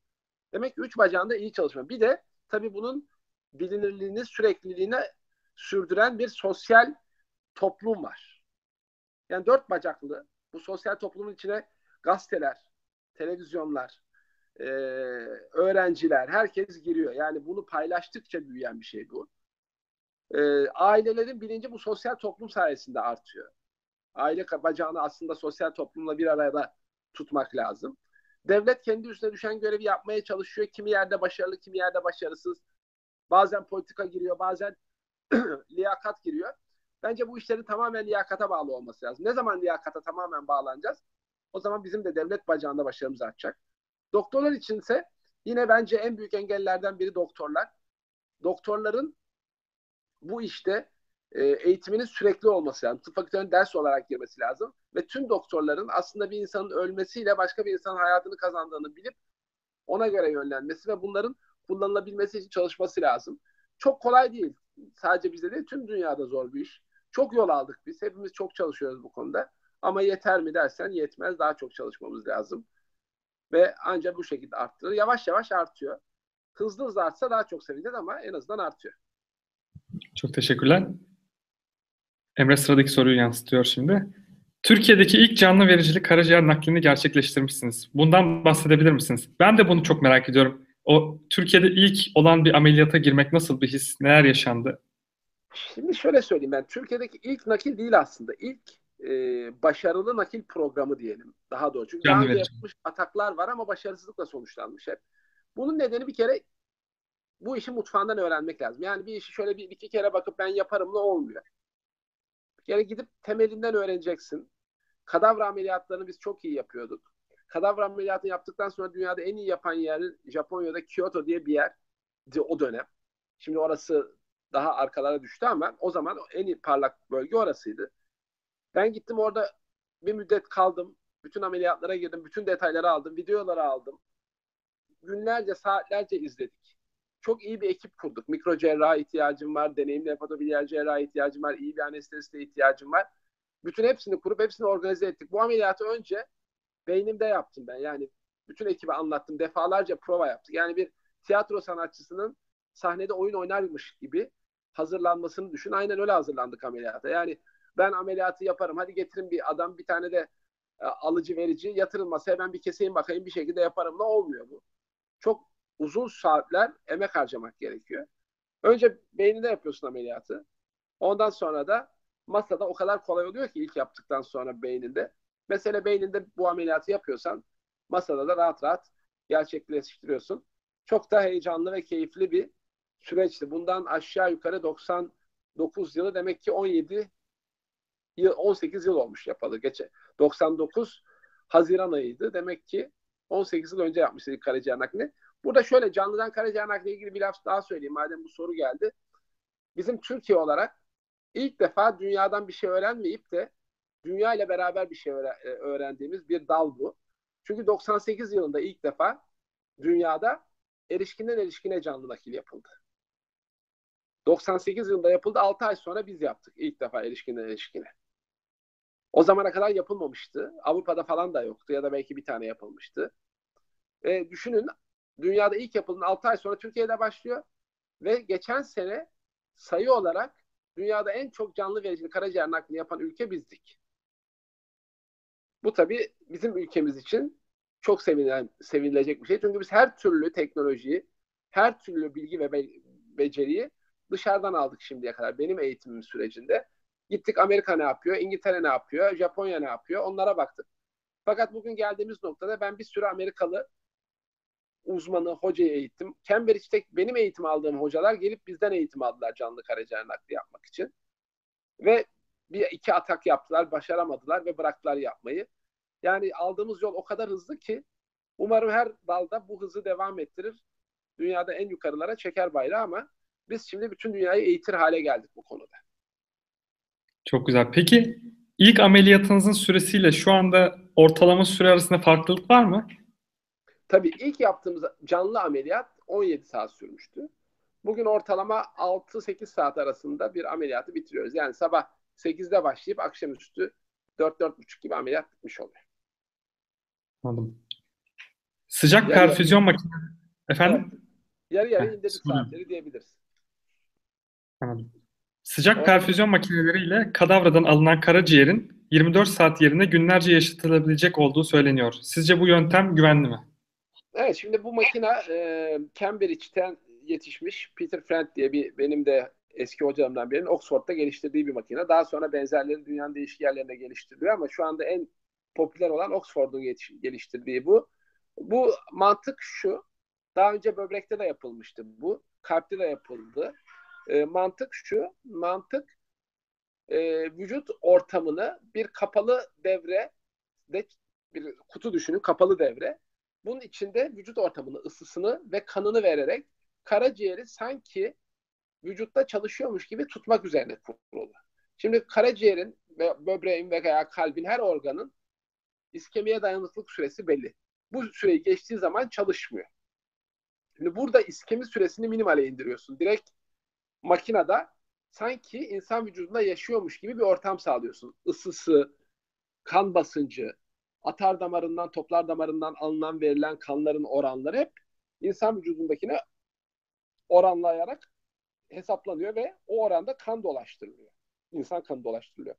S3: Demek ki üç bacağında iyi çalışma. Bir de tabii bunun bilinirliğini, sürekliliğini sürdüren bir sosyal toplum var. Yani dört bacaklı bu sosyal toplumun içine gazeteler, televizyonlar, e, öğrenciler, herkes giriyor. Yani bunu paylaştıkça büyüyen bir şey bu. E, ailelerin bilinci bu sosyal toplum sayesinde artıyor. Aile bacağını aslında sosyal toplumla bir arada tutmak lazım. Devlet kendi üstüne düşen görevi yapmaya çalışıyor. Kimi yerde başarılı, kimi yerde başarısız. Bazen politika giriyor, bazen liyakat giriyor. Bence bu işlerin tamamen liyakata bağlı olması lazım. Ne zaman liyakata tamamen bağlanacağız? O zaman bizim de devlet bacağında başarımız artacak. Doktorlar içinse yine bence en büyük engellerden biri doktorlar. Doktorların bu işte e, eğitiminin sürekli olması lazım. Tıp fakültelerine ders olarak girmesi lazım. Ve tüm doktorların aslında bir insanın ölmesiyle başka bir insanın hayatını kazandığını bilip ona göre yönlenmesi ve bunların kullanılabilmesi için çalışması lazım. Çok kolay değil. Sadece bizde değil, tüm dünyada zor bir iş. Çok yol aldık biz. Hepimiz çok çalışıyoruz bu konuda. Ama yeter mi dersen yetmez. Daha çok çalışmamız lazım. Ve ancak bu şekilde arttırır. Yavaş yavaş artıyor. Hızlı hızlı artsa daha çok seviniriz ama en azından artıyor.
S2: Çok teşekkürler. Emre sıradaki soruyu yansıtıyor şimdi. Türkiye'deki ilk canlı vericili karaciğer naklini gerçekleştirmişsiniz. Bundan bahsedebilir misiniz? Ben de bunu çok merak ediyorum. O Türkiye'de ilk olan bir ameliyata girmek nasıl bir his? Neler yaşandı?
S3: Şimdi şöyle söyleyeyim ben. Türkiye'deki ilk nakil değil aslında. İlk e, başarılı nakil programı diyelim. Daha doğru. Çünkü
S2: Canlı
S3: daha önce yapılmış ataklar var ama başarısızlıkla sonuçlanmış hep. Bunun nedeni bir kere bu işi mutfağından öğrenmek lazım. Yani bir işi şöyle bir iki kere bakıp ben yaparımla olmuyor. Bir kere gidip temelinden öğreneceksin. Kadavra ameliyatlarını biz çok iyi yapıyorduk. Kadavra ameliyatını yaptıktan sonra dünyada en iyi yapan yer Japonya'da Kyoto diye bir yer o dönem. Şimdi orası daha arkalara düştü ama o zaman en parlak bölge orasıydı. Ben gittim orada bir müddet kaldım. Bütün ameliyatlara girdim. Bütün detayları aldım. Videoları aldım. Günlerce, saatlerce izledik. Çok iyi bir ekip kurduk. Mikro cerrahi ihtiyacım var. Deneyimli hepatobiliyer cerrahi ihtiyacım var. iyi bir anesteziste ihtiyacım var. Bütün hepsini kurup hepsini organize ettik. Bu ameliyatı önce beynimde yaptım ben. Yani bütün ekibe anlattım. Defalarca prova yaptık. Yani bir tiyatro sanatçısının sahnede oyun oynarmış gibi hazırlanmasını düşün. Aynen öyle hazırlandık ameliyata. Yani ben ameliyatı yaparım. Hadi getirin bir adam bir tane de e, alıcı verici yatırın masaya ben bir keseyim bakayım bir şekilde yaparım. Ne olmuyor bu? Çok uzun saatler emek harcamak gerekiyor. Önce beyninde yapıyorsun ameliyatı. Ondan sonra da masada o kadar kolay oluyor ki ilk yaptıktan sonra beyninde. Mesela beyninde bu ameliyatı yapıyorsan masada da rahat rahat gerçekleştiriyorsun. Çok da heyecanlı ve keyifli bir süreçti. Bundan aşağı yukarı 99 yılı demek ki 17 yıl 18 yıl olmuş yapalı. Geçe 99 Haziran ayıydı. Demek ki 18 yıl önce yapmıştık karaciğer naklini. Burada şöyle canlıdan karaciğer nakli ilgili bir laf daha söyleyeyim madem bu soru geldi. Bizim Türkiye olarak ilk defa dünyadan bir şey öğrenmeyip de dünya ile beraber bir şey öğrendiğimiz bir dal bu. Çünkü 98 yılında ilk defa dünyada erişkinden erişkine canlı nakil yapıldı. 98 yılında yapıldı. 6 ay sonra biz yaptık ilk defa erişkinden erişkine. O zamana kadar yapılmamıştı. Avrupa'da falan da yoktu ya da belki bir tane yapılmıştı. E, düşünün dünyada ilk yapılan 6 ay sonra Türkiye'de başlıyor ve geçen sene sayı olarak dünyada en çok canlı vericili karaciğer naklini yapan ülke bizdik. Bu tabii bizim ülkemiz için çok sevinilen, sevinilecek bir şey. Çünkü biz her türlü teknolojiyi, her türlü bilgi ve be- beceriyi dışarıdan aldık şimdiye kadar benim eğitimim sürecinde. Gittik Amerika ne yapıyor, İngiltere ne yapıyor, Japonya ne yapıyor onlara baktık. Fakat bugün geldiğimiz noktada ben bir sürü Amerikalı uzmanı, hocayı eğittim. Cambridge'de benim eğitim aldığım hocalar gelip bizden eğitim aldılar canlı karaciğer nakli yapmak için. Ve bir iki atak yaptılar, başaramadılar ve bıraktılar yapmayı. Yani aldığımız yol o kadar hızlı ki umarım her dalda bu hızı devam ettirir. Dünyada en yukarılara çeker bayrağı ama biz şimdi bütün dünyayı eğitir hale geldik bu konuda.
S2: Çok güzel. Peki ilk ameliyatınızın süresiyle şu anda ortalama süre arasında farklılık var mı?
S3: Tabii ilk yaptığımız canlı ameliyat 17 saat sürmüştü. Bugün ortalama 6-8 saat arasında bir ameliyatı bitiriyoruz. Yani sabah 8'de başlayıp akşamüstü 4-4.30 gibi ameliyat bitmiş oluyor.
S2: Anladım. Sıcak
S3: Yani-
S2: perfüzyon makinesi. Efendim?
S3: Yarı yarı indirdik saatleri diyebiliriz.
S2: Anladım. Sıcak
S3: Evet.
S2: perfüzyon makineleriyle kadavradan alınan karaciğerin 24 saat yerine günlerce yaşatılabilecek olduğu söyleniyor. Sizce bu yöntem güvenli mi?
S3: Evet şimdi bu makine e, Cambridge'ten yetişmiş Peter Friend diye bir benim de eski hocamdan birinin Oxford'da geliştirdiği bir makine. Daha sonra benzerleri dünyanın değişik yerlerinde geliştiriliyor ama şu anda en popüler olan Oxford'un geliştirdiği bu. Bu mantık şu. Daha önce böbrekte de yapılmıştı bu. Kalpte de yapıldı. E, mantık şu. Mantık e, vücut ortamını bir kapalı devre de bir kutu düşünün kapalı devre. Bunun içinde vücut ortamını, ısısını ve kanını vererek karaciğeri sanki vücutta çalışıyormuş gibi tutmak üzerine kurulu. Şimdi karaciğerin ve böbreğin veya kalbin her organın iskemiye dayanıklılık süresi belli. Bu süreyi geçtiği zaman çalışmıyor. Şimdi burada iskemi süresini minimale indiriyorsun. Direkt makinede sanki insan vücudunda yaşıyormuş gibi bir ortam sağlıyorsun. Isısı, kan basıncı, atar damarından, toplar damarından alınan verilen kanların oranları hep insan vücudundakine oranlayarak hesaplanıyor ve o oranda kan dolaştırılıyor. İnsan kanı dolaştırılıyor.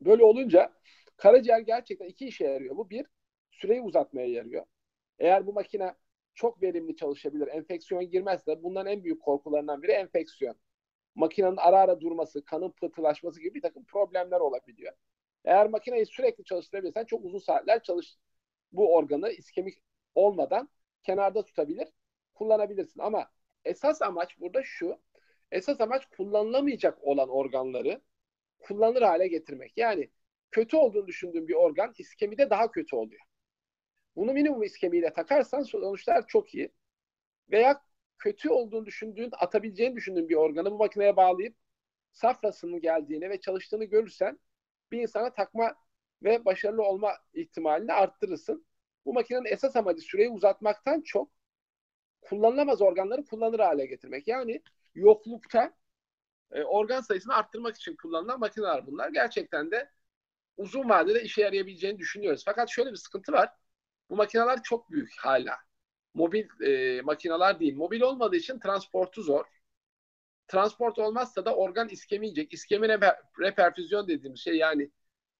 S3: Böyle olunca karaciğer gerçekten iki işe yarıyor. Bu bir, süreyi uzatmaya yarıyor. Eğer bu makine çok verimli çalışabilir, enfeksiyon girmezse bunların en büyük korkularından biri enfeksiyon. Makinenin ara ara durması, kanın pıhtılaşması gibi bir takım problemler olabiliyor. Eğer makineyi sürekli çalıştırabilirsen çok uzun saatler çalış bu organı iskemik olmadan kenarda tutabilir, kullanabilirsin. Ama esas amaç burada şu. Esas amaç kullanılamayacak olan organları kullanılır hale getirmek. Yani kötü olduğunu düşündüğün bir organ iskemide daha kötü oluyor. Bunu minimum iskemiyle takarsan sonuçlar çok iyi. Veya kötü olduğunu düşündüğün, atabileceğini düşündüğün bir organı bu makineye bağlayıp safrasının geldiğini ve çalıştığını görürsen bir insana takma ve başarılı olma ihtimalini arttırırsın. Bu makinenin esas amacı süreyi uzatmaktan çok kullanılamaz organları kullanır hale getirmek. Yani yoklukta e, organ sayısını arttırmak için kullanılan makineler bunlar. Gerçekten de uzun vadede işe yarayabileceğini düşünüyoruz. Fakat şöyle bir sıkıntı var. Bu makineler çok büyük hala. Mobil e, makineler değil. Mobil olmadığı için transportu zor. Transport olmazsa da organ iskemiyecek. İskemi reper, reperfüzyon dediğimiz şey yani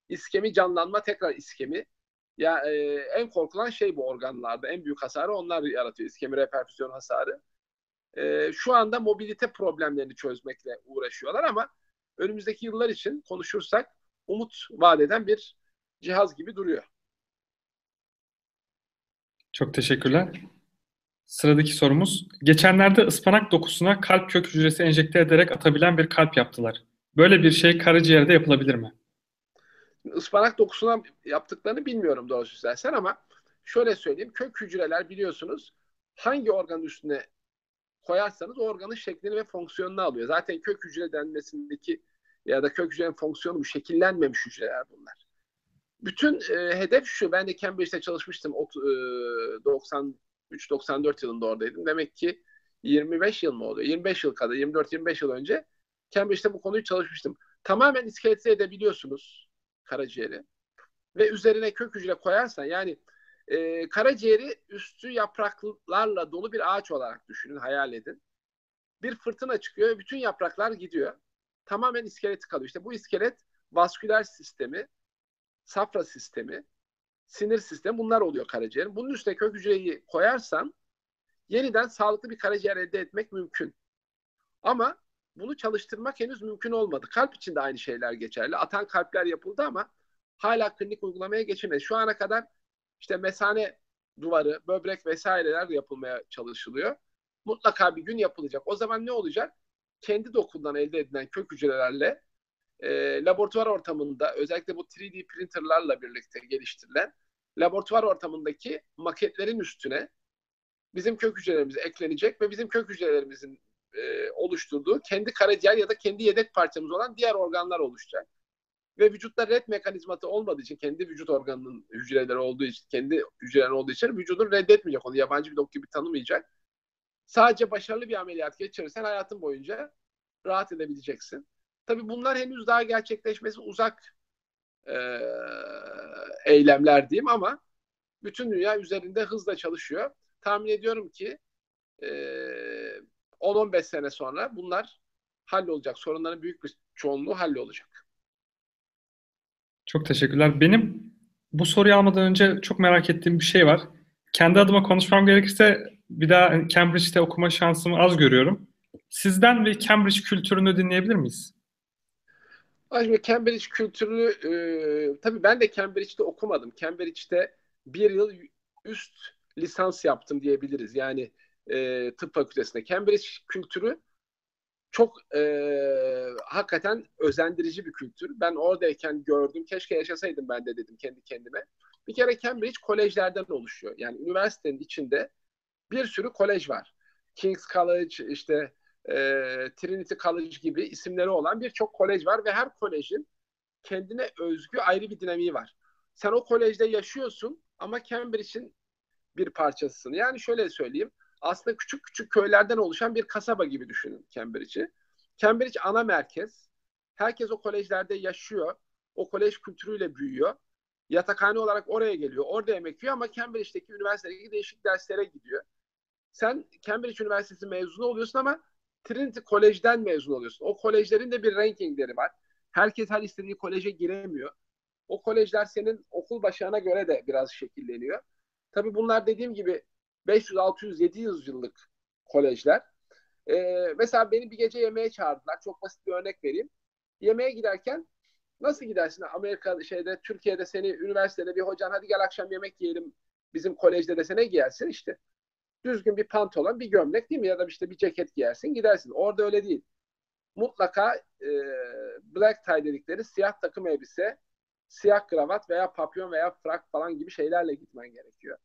S3: iskemi canlanma tekrar iskemi. Ya e, en korkulan şey bu organlarda. En büyük hasarı onlar yaratıyor. İskemi reperfüzyon hasarı. E, şu anda mobilite problemlerini çözmekle uğraşıyorlar ama önümüzdeki yıllar için konuşursak umut vadeden bir cihaz gibi duruyor.
S2: Çok teşekkürler. Sıradaki sorumuz. Geçenlerde ıspanak dokusuna kalp kök hücresi enjekte ederek atabilen bir kalp yaptılar. Böyle bir şey karaciğerde yapılabilir mi?
S3: Ispanak dokusuna yaptıklarını bilmiyorum doğrusu istersen ama şöyle söyleyeyim. Kök hücreler biliyorsunuz hangi organın üstüne koyarsanız o organın şeklini ve fonksiyonunu alıyor. Zaten kök hücre denmesindeki ya da kök hücrenin fonksiyonu bu şekillenmemiş hücreler bunlar. Bütün e, hedef şu. Ben de Cambridge'de çalışmıştım. E, 93-94 yılında oradaydım. Demek ki 25 yıl mı oluyor? 25 yıl kadar, 24-25 yıl önce Cambridge'de bu konuyu çalışmıştım. Tamamen iskeletize edebiliyorsunuz karaciğeri. Ve üzerine kök hücre koyarsan yani e, karaciğeri üstü yapraklarla dolu bir ağaç olarak düşünün, hayal edin. Bir fırtına çıkıyor bütün yapraklar gidiyor. Tamamen iskeleti kalıyor. İşte bu iskelet vasküler sistemi, safra sistemi, sinir sistemi bunlar oluyor karaciğerin. Bunun üstüne kök hücreyi koyarsan yeniden sağlıklı bir karaciğer elde etmek mümkün. Ama bunu çalıştırmak henüz mümkün olmadı. Kalp için de aynı şeyler geçerli. Atan kalpler yapıldı ama hala klinik uygulamaya geçemedi. Şu ana kadar işte mesane duvarı, böbrek vesaireler yapılmaya çalışılıyor. Mutlaka bir gün yapılacak. O zaman ne olacak? Kendi dokundan elde edilen kök hücrelerle e, laboratuvar ortamında özellikle bu 3D printerlarla birlikte geliştirilen laboratuvar ortamındaki maketlerin üstüne bizim kök hücrelerimiz eklenecek ve bizim kök hücrelerimizin e, oluşturduğu kendi karaciğer ya da kendi yedek parçamız olan diğer organlar oluşacak. Ve vücutta red mekanizması olmadığı için, kendi vücut organının hücreleri olduğu için, kendi hücreleri olduğu için vücudun reddetmeyecek onu. Yabancı bir doktor gibi tanımayacak. Sadece başarılı bir ameliyat geçirirsen hayatın boyunca rahat edebileceksin. Tabii bunlar henüz daha gerçekleşmesi uzak e, eylemler diyeyim ama bütün dünya üzerinde hızla çalışıyor. Tahmin ediyorum ki e, 10-15 sene sonra bunlar hallolacak. Sorunların büyük bir çoğunluğu hallolacak.
S2: Çok teşekkürler. Benim bu soruyu almadan önce çok merak ettiğim bir şey var. Kendi adıma konuşmam gerekirse bir daha Cambridge'de okuma şansımı az görüyorum. Sizden ve Cambridge kültürünü dinleyebilir miyiz?
S3: Şimdi Cambridge kültürünü e, tabii ben de Cambridge'de okumadım. Cambridge'de bir yıl üst lisans yaptım diyebiliriz. Yani e, tıp fakültesinde. Cambridge kültürü çok e, hakikaten özendirici bir kültür. Ben oradayken gördüm. Keşke yaşasaydım ben de dedim kendi kendime. Bir kere Cambridge kolejlerden oluşuyor. Yani üniversitenin içinde bir sürü kolej var. King's College, işte e, Trinity College gibi isimleri olan birçok kolej var ve her kolejin kendine özgü ayrı bir dinamiği var. Sen o kolejde yaşıyorsun ama Cambridge'in bir parçasısın. Yani şöyle söyleyeyim. Aslında küçük küçük köylerden oluşan bir kasaba gibi düşünün Cambridge'i. Cambridge ana merkez. Herkes o kolejlerde yaşıyor. O kolej kültürüyle büyüyor. Yatakhane olarak oraya geliyor. Orada yemek yiyor ama Cambridge'deki üniversitedeki değişik derslere gidiyor. Sen Cambridge Üniversitesi mezunu oluyorsun ama Trinity College'den mezun oluyorsun. O kolejlerin de bir rankingleri var. Herkes her istediği koleje giremiyor. O kolejler senin okul başarına göre de biraz şekilleniyor. Tabii bunlar dediğim gibi 500, 600, 700 yıllık kolejler. Ee, mesela beni bir gece yemeğe çağırdılar. Çok basit bir örnek vereyim. Yemeğe giderken nasıl gidersin? Amerika şeyde Türkiye'de seni üniversitede bir hocan hadi gel akşam yemek yiyelim bizim kolejde de ne giyersin işte. Düzgün bir pantolon, bir gömlek değil mi? Ya da işte bir ceket giyersin gidersin. Orada öyle değil. Mutlaka e, black tie dedikleri siyah takım elbise, siyah kravat veya papyon veya frak falan gibi şeylerle gitmen gerekiyor.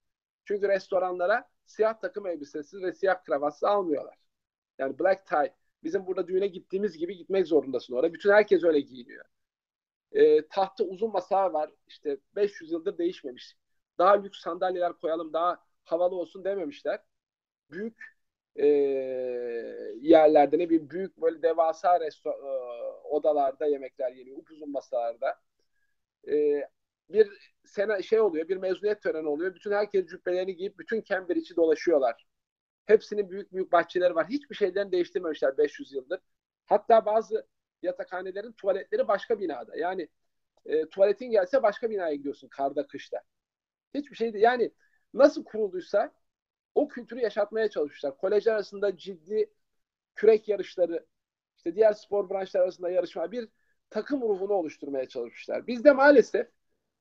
S3: Çünkü restoranlara siyah takım elbisesi ve siyah kravatsız almıyorlar. Yani black tie bizim burada düğüne gittiğimiz gibi gitmek zorundasın orada. Bütün herkes öyle giyiniyor. E, tahta uzun masa var. İşte 500 yıldır değişmemiş. Daha lüks sandalyeler koyalım, daha havalı olsun dememişler. Büyük e, yerlerde ne bir büyük böyle devasa resto e, odalarda yemekler yeniyor. Upuzun masalarda. E, bir sene şey oluyor, bir mezuniyet töreni oluyor. Bütün herkes cübbelerini giyip bütün Cambridge'i dolaşıyorlar. Hepsinin büyük büyük bahçeleri var. Hiçbir şeylerini değiştirmemişler 500 yıldır. Hatta bazı yatakhanelerin tuvaletleri başka binada. Yani e, tuvaletin gelse başka binaya gidiyorsun karda kışta. Hiçbir şey. Yani nasıl kurulduysa o kültürü yaşatmaya çalışmışlar. Kolejler arasında ciddi kürek yarışları, işte diğer spor branşları arasında yarışma, bir takım ruhunu oluşturmaya çalışmışlar. Bizde maalesef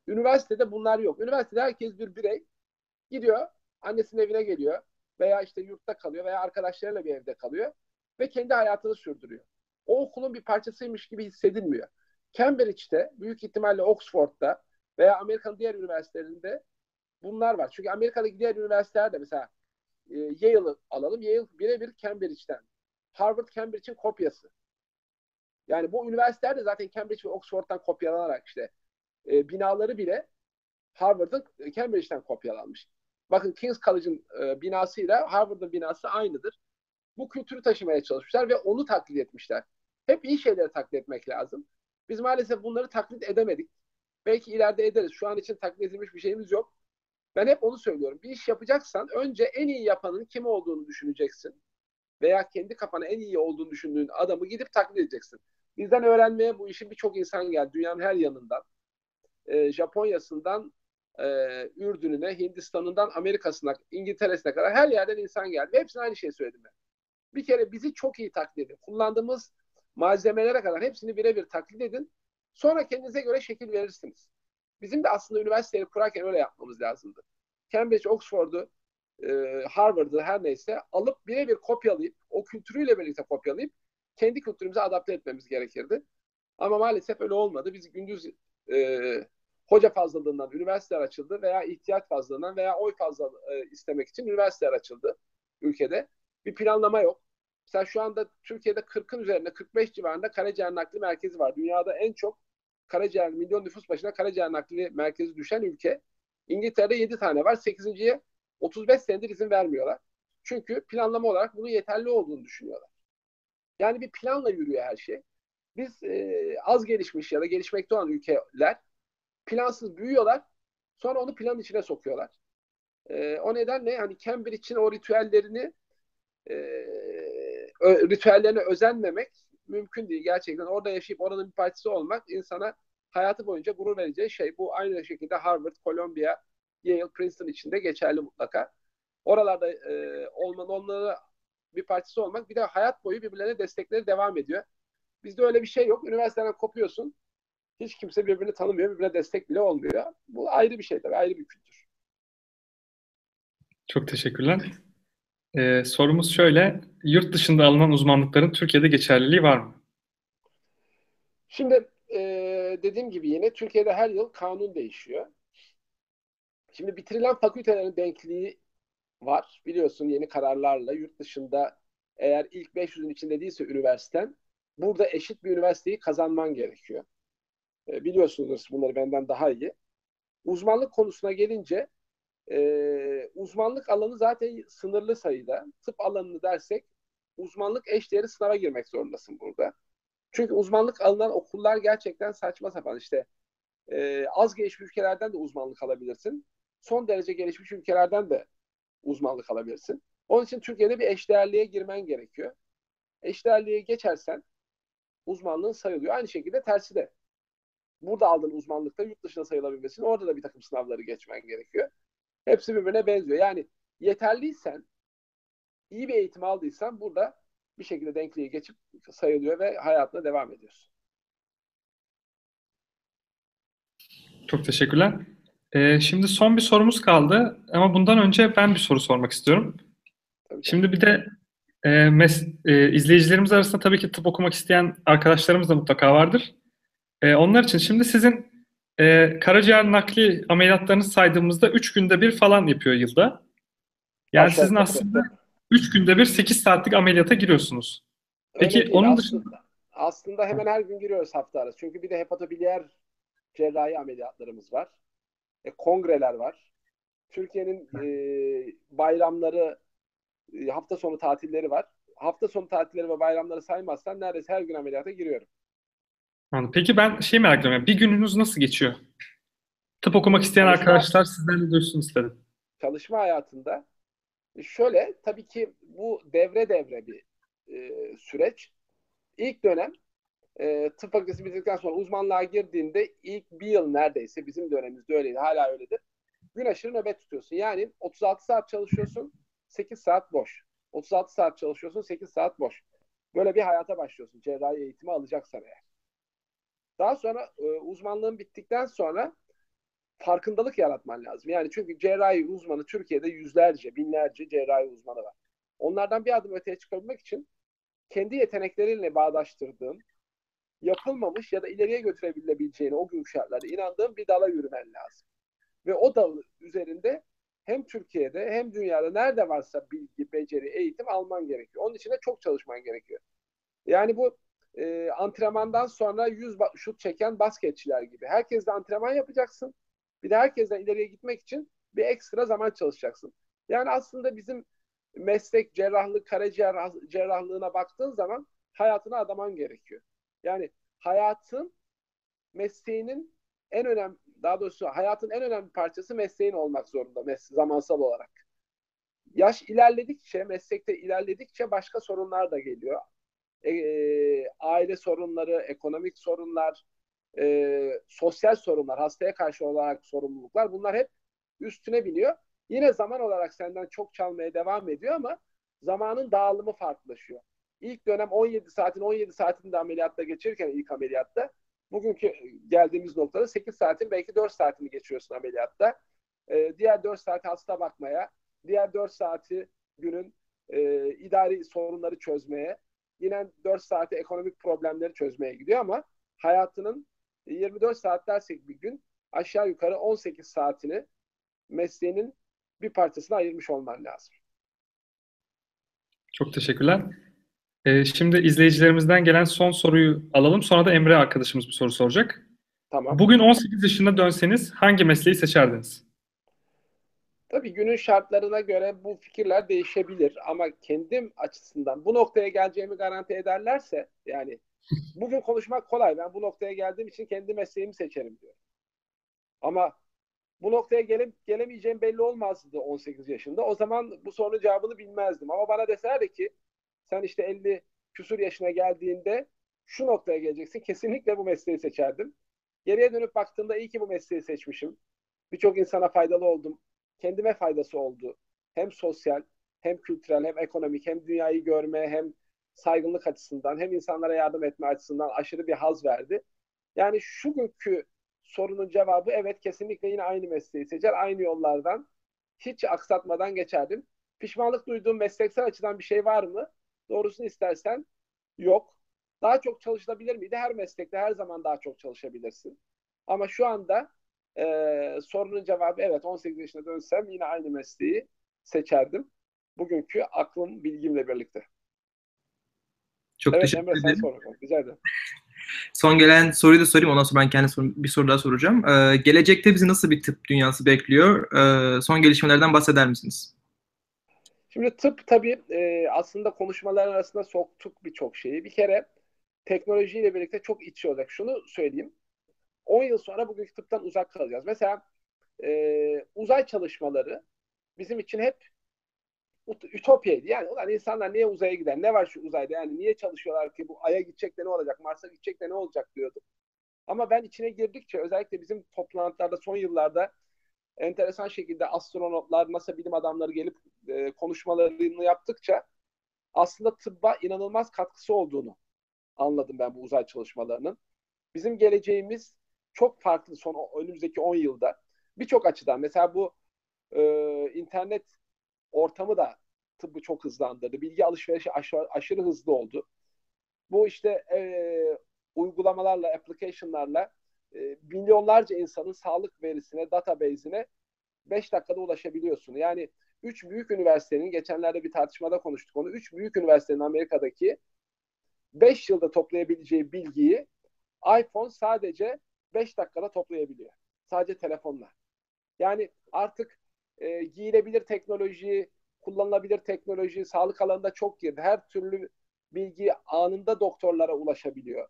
S3: üniversitede bunlar yok. Üniversitede herkes bir birey gidiyor, annesinin evine geliyor veya işte yurtta kalıyor veya arkadaşlarıyla bir evde kalıyor ve kendi hayatını sürdürüyor. O okulun bir parçasıymış gibi hissedilmiyor. Cambridge'de, büyük ihtimalle Oxford'da veya Amerika'nın diğer üniversitelerinde bunlar var. Çünkü Amerika'daki diğer üniversiteler de mesela e, Yale'ı alalım. Yale birebir Cambridge'den. Harvard Cambridge'in kopyası. Yani bu üniversiteler de zaten Cambridge ve Oxford'dan kopyalanarak işte e, binaları bile Harvard'ın e, Cambridge'den kopyalanmış. Bakın King's College'ın e, binasıyla Harvard'ın binası aynıdır. Bu kültürü taşımaya çalışmışlar ve onu taklit etmişler. Hep iyi şeyleri taklit etmek lazım. Biz maalesef bunları taklit edemedik. Belki ileride ederiz. Şu an için taklit edilmiş bir şeyimiz yok. Ben hep onu söylüyorum. Bir iş yapacaksan önce en iyi yapanın kim olduğunu düşüneceksin. Veya kendi kafana en iyi olduğunu düşündüğün adamı gidip taklit edeceksin. Bizden öğrenmeye bu işin birçok insan geldi. Dünyanın her yanından. E, Japonya'sından e, Ürdün'üne, Hindistan'ından Amerika'sına, İngiltere'sine kadar her yerden insan geldi. Ve hepsine aynı şeyi söyledim ben. Bir kere bizi çok iyi taklit edin. Kullandığımız malzemelere kadar hepsini birebir taklit edin. Sonra kendinize göre şekil verirsiniz. Bizim de aslında üniversiteleri kurarken öyle yapmamız lazımdı. Cambridge, Oxford'u, e, Harvard'ı her neyse alıp birebir kopyalayıp, o kültürüyle birlikte kopyalayıp kendi kültürümüze adapte etmemiz gerekirdi. Ama maalesef öyle olmadı. Biz gündüz e, hoca fazlalığından üniversiteler açıldı veya ihtiyaç fazlalığından veya oy fazla e, istemek için üniversiteler açıldı ülkede. Bir planlama yok. Mesela şu anda Türkiye'de 40'ın üzerinde 45 civarında karaciğer nakli merkezi var. Dünyada en çok karaciğer milyon nüfus başına karaciğer nakli merkezi düşen ülke. İngiltere'de 7 tane var. 8.ye 35 senedir izin vermiyorlar. Çünkü planlama olarak bunun yeterli olduğunu düşünüyorlar. Yani bir planla yürüyor her şey. Biz e, az gelişmiş ya da gelişmekte olan ülkeler plansız büyüyorlar. Sonra onu plan içine sokuyorlar. E, o nedenle yani Cambridge'in o ritüellerini e, ritüellerine özenmemek mümkün değil gerçekten. Orada yaşayıp oranın bir partisi olmak insana hayatı boyunca gurur vereceği şey. Bu aynı şekilde Harvard, Columbia, Yale, Princeton için de geçerli mutlaka. Oralarda e, olmanın onlara bir partisi olmak bir de hayat boyu birbirlerine destekleri devam ediyor. Bizde öyle bir şey yok. Üniversiteden kopuyorsun. Hiç kimse birbirini tanımıyor. Birbirine destek bile olmuyor. Bu ayrı bir şey tabii. Ayrı bir kültür.
S2: Çok teşekkürler. Ee, sorumuz şöyle. Yurt dışında alınan uzmanlıkların Türkiye'de geçerliliği var mı?
S3: Şimdi e, dediğim gibi yine Türkiye'de her yıl kanun değişiyor. Şimdi bitirilen fakültelerin denkliği var. Biliyorsun yeni kararlarla yurt dışında eğer ilk 500'ün içinde değilse üniversiten burada eşit bir üniversiteyi kazanman gerekiyor. E, biliyorsunuz bunları benden daha iyi. Uzmanlık konusuna gelince e, uzmanlık alanı zaten sınırlı sayıda. Tıp alanını dersek uzmanlık eşdeğeri sınava girmek zorundasın burada. Çünkü uzmanlık alınan okullar gerçekten saçma sapan işte e, az gelişmiş ülkelerden de uzmanlık alabilirsin. Son derece gelişmiş ülkelerden de uzmanlık alabilirsin. Onun için Türkiye'de bir eşdeğerliğe girmen gerekiyor. Eşdeğerliğe geçersen uzmanlığın sayılıyor. Aynı şekilde tersi de. Burada aldığın uzmanlıkta yurt dışına sayılabilmesin. Orada da bir takım sınavları geçmen gerekiyor. Hepsi birbirine benziyor. Yani yeterliysen, iyi bir eğitim aldıysan burada bir şekilde denkliği geçip sayılıyor ve hayatına devam ediyorsun.
S2: Çok teşekkürler. Ee, şimdi son bir sorumuz kaldı ama bundan önce ben bir soru sormak istiyorum.
S3: Tabii
S2: Şimdi bir de e, mes- e, izleyicilerimiz arasında tabii ki tıp okumak isteyen arkadaşlarımız da mutlaka vardır. E, onlar için şimdi sizin e, karaciğer nakli ameliyatlarınızı saydığımızda 3 günde bir falan yapıyor yılda. Yani
S3: Aşağı
S2: sizin aslında 3 günde bir 8 saatlik ameliyata giriyorsunuz. Peki
S3: Öyle değil.
S2: onun
S3: aslında,
S2: dışında
S3: aslında hemen her gün giriyoruz hafta arası. Çünkü bir de hepatobiliyer cerrahi ameliyatlarımız var. E, kongreler var. Türkiye'nin e, bayramları, e, hafta sonu tatilleri var. Hafta sonu tatilleri ve bayramları saymazsan neredeyse her gün ameliyata giriyorum.
S2: Anladım. Peki ben şey merak ediyorum. yani bir gününüz nasıl geçiyor? Tıp okumak isteyen
S3: Çalışma-
S2: arkadaşlar sizden de duysun istedim.
S3: Çalışma hayatında e, şöyle tabii ki bu devre devre bir e, süreç. İlk dönem e, tıp fakültesi bitirdikten sonra uzmanlığa girdiğinde ilk bir yıl neredeyse bizim dönemimizde öyleydi. Hala öyledir. Gün aşırı nöbet tutuyorsun. Yani 36 saat çalışıyorsun, 8 saat boş. 36 saat çalışıyorsun, 8 saat boş. Böyle bir hayata başlıyorsun cerrahi eğitimi alacaksan eğer. Daha sonra e, uzmanlığın bittikten sonra farkındalık yaratman lazım. Yani çünkü cerrahi uzmanı Türkiye'de yüzlerce, binlerce cerrahi uzmanı var. Onlardan bir adım öteye çıkabilmek için kendi yeteneklerinle bağdaştırdığın, yapılmamış ya da ileriye götürebileceğine o gün şartlarda inandığın bir dala yürümen lazım. Ve o dal üzerinde hem Türkiye'de hem dünyada nerede varsa bilgi, beceri, eğitim alman gerekiyor. Onun için de çok çalışman gerekiyor. Yani bu e, antrenmandan sonra 100 ba- şut çeken basketçiler gibi. Herkesle antrenman yapacaksın. Bir de herkesten ileriye gitmek için bir ekstra zaman çalışacaksın. Yani aslında bizim meslek cerrahlık, karaciğer cerrahlığına baktığın zaman hayatına adaman gerekiyor. Yani hayatın mesleğinin en önemli daha doğrusu hayatın en önemli parçası mesleğin olmak zorunda mes- zamansal olarak. Yaş ilerledikçe, meslekte ilerledikçe başka sorunlar da geliyor. E, e, aile sorunları, ekonomik sorunlar, e, sosyal sorunlar, hastaya karşı olarak sorumluluklar bunlar hep üstüne biniyor. Yine zaman olarak senden çok çalmaya devam ediyor ama zamanın dağılımı farklılaşıyor. İlk dönem 17 saatin 17 saatini de ameliyatta geçirirken ilk ameliyatta bugünkü geldiğimiz noktada 8 saatin belki 4 saatini geçiriyorsun ameliyatta. Ee, diğer 4 saati hasta bakmaya, diğer 4 saati günün e, idari sorunları çözmeye, yine 4 saati ekonomik problemleri çözmeye gidiyor ama hayatının 24 saat dersek bir gün aşağı yukarı 18 saatini mesleğinin bir parçasına ayırmış olman lazım.
S2: Çok teşekkürler. Ee, şimdi izleyicilerimizden gelen son soruyu alalım. Sonra da Emre arkadaşımız bir soru soracak.
S3: Tamam.
S2: Bugün 18 yaşına dönseniz hangi mesleği seçerdiniz?
S3: Tabii günün şartlarına göre bu fikirler değişebilir ama kendim açısından bu noktaya geleceğimi garanti ederlerse yani bugün konuşmak kolay. Ben bu noktaya geldiğim için kendi mesleğimi seçerim diyor. Ama bu noktaya gele, gelemeyeceğim belli olmazdı 18 yaşında. O zaman bu sorunun cevabını bilmezdim. Ama bana deselerdi ki sen işte 50 küsur yaşına geldiğinde şu noktaya geleceksin. Kesinlikle bu mesleği seçerdim. Geriye dönüp baktığımda iyi ki bu mesleği seçmişim. Birçok insana faydalı oldum. Kendime faydası oldu. Hem sosyal, hem kültürel, hem ekonomik, hem dünyayı görme, hem saygınlık açısından, hem insanlara yardım etme açısından aşırı bir haz verdi. Yani şu günkü sorunun cevabı evet kesinlikle yine aynı mesleği seçer, aynı yollardan hiç aksatmadan geçerdim. Pişmanlık duyduğum mesleksel açıdan bir şey var mı? Doğrusunu istersen yok. Daha çok çalışılabilir miydi? Her meslekte her zaman daha çok çalışabilirsin. Ama şu anda e, sorunun cevabı evet 18 yaşına dönsem yine aynı mesleği seçerdim. Bugünkü aklım, bilgimle birlikte.
S1: Çok
S3: evet,
S1: teşekkür
S3: Emre,
S1: ederim.
S3: Sen ederim.
S1: Son gelen soruyu da sorayım. Ondan sonra ben kendi sorum, bir soru daha soracağım. Ee, gelecekte bizi nasıl bir tıp dünyası bekliyor? Ee, son gelişmelerden bahseder misiniz?
S3: Şimdi tıp tabii e, aslında konuşmalar arasında soktuk birçok şeyi. Bir kere teknolojiyle birlikte çok iç olacak. Şunu söyleyeyim. 10 yıl sonra bugünkü tıptan uzak kalacağız. Mesela e, uzay çalışmaları bizim için hep ütopyaydı. Yani ulan insanlar niye uzaya gider? Ne var şu uzayda? Yani niye çalışıyorlar ki bu Ay'a gidecek de ne olacak? Mars'a gidecek de ne olacak diyordum. Ama ben içine girdikçe özellikle bizim toplantılarda son yıllarda enteresan şekilde astronotlar, NASA bilim adamları gelip e, konuşmalarını yaptıkça aslında tıbba inanılmaz katkısı olduğunu anladım ben bu uzay çalışmalarının. Bizim geleceğimiz çok farklı son önümüzdeki 10 yılda. Birçok açıdan mesela bu e, internet ortamı da tıbbı çok hızlandırdı. Bilgi alışverişi aşırı, aşırı hızlı oldu. Bu işte e, uygulamalarla, application'larla e, milyonlarca insanın sağlık verisine, database'ine 5 dakikada ulaşabiliyorsun. Yani 3 büyük üniversitenin, geçenlerde bir tartışmada konuştuk onu, 3 büyük üniversitenin Amerika'daki 5 yılda toplayabileceği bilgiyi iPhone sadece 5 dakikada toplayabiliyor. Sadece telefonla. Yani artık e, giyilebilir teknoloji, kullanılabilir teknoloji sağlık alanında çok girdi. Her türlü bilgi anında doktorlara ulaşabiliyor.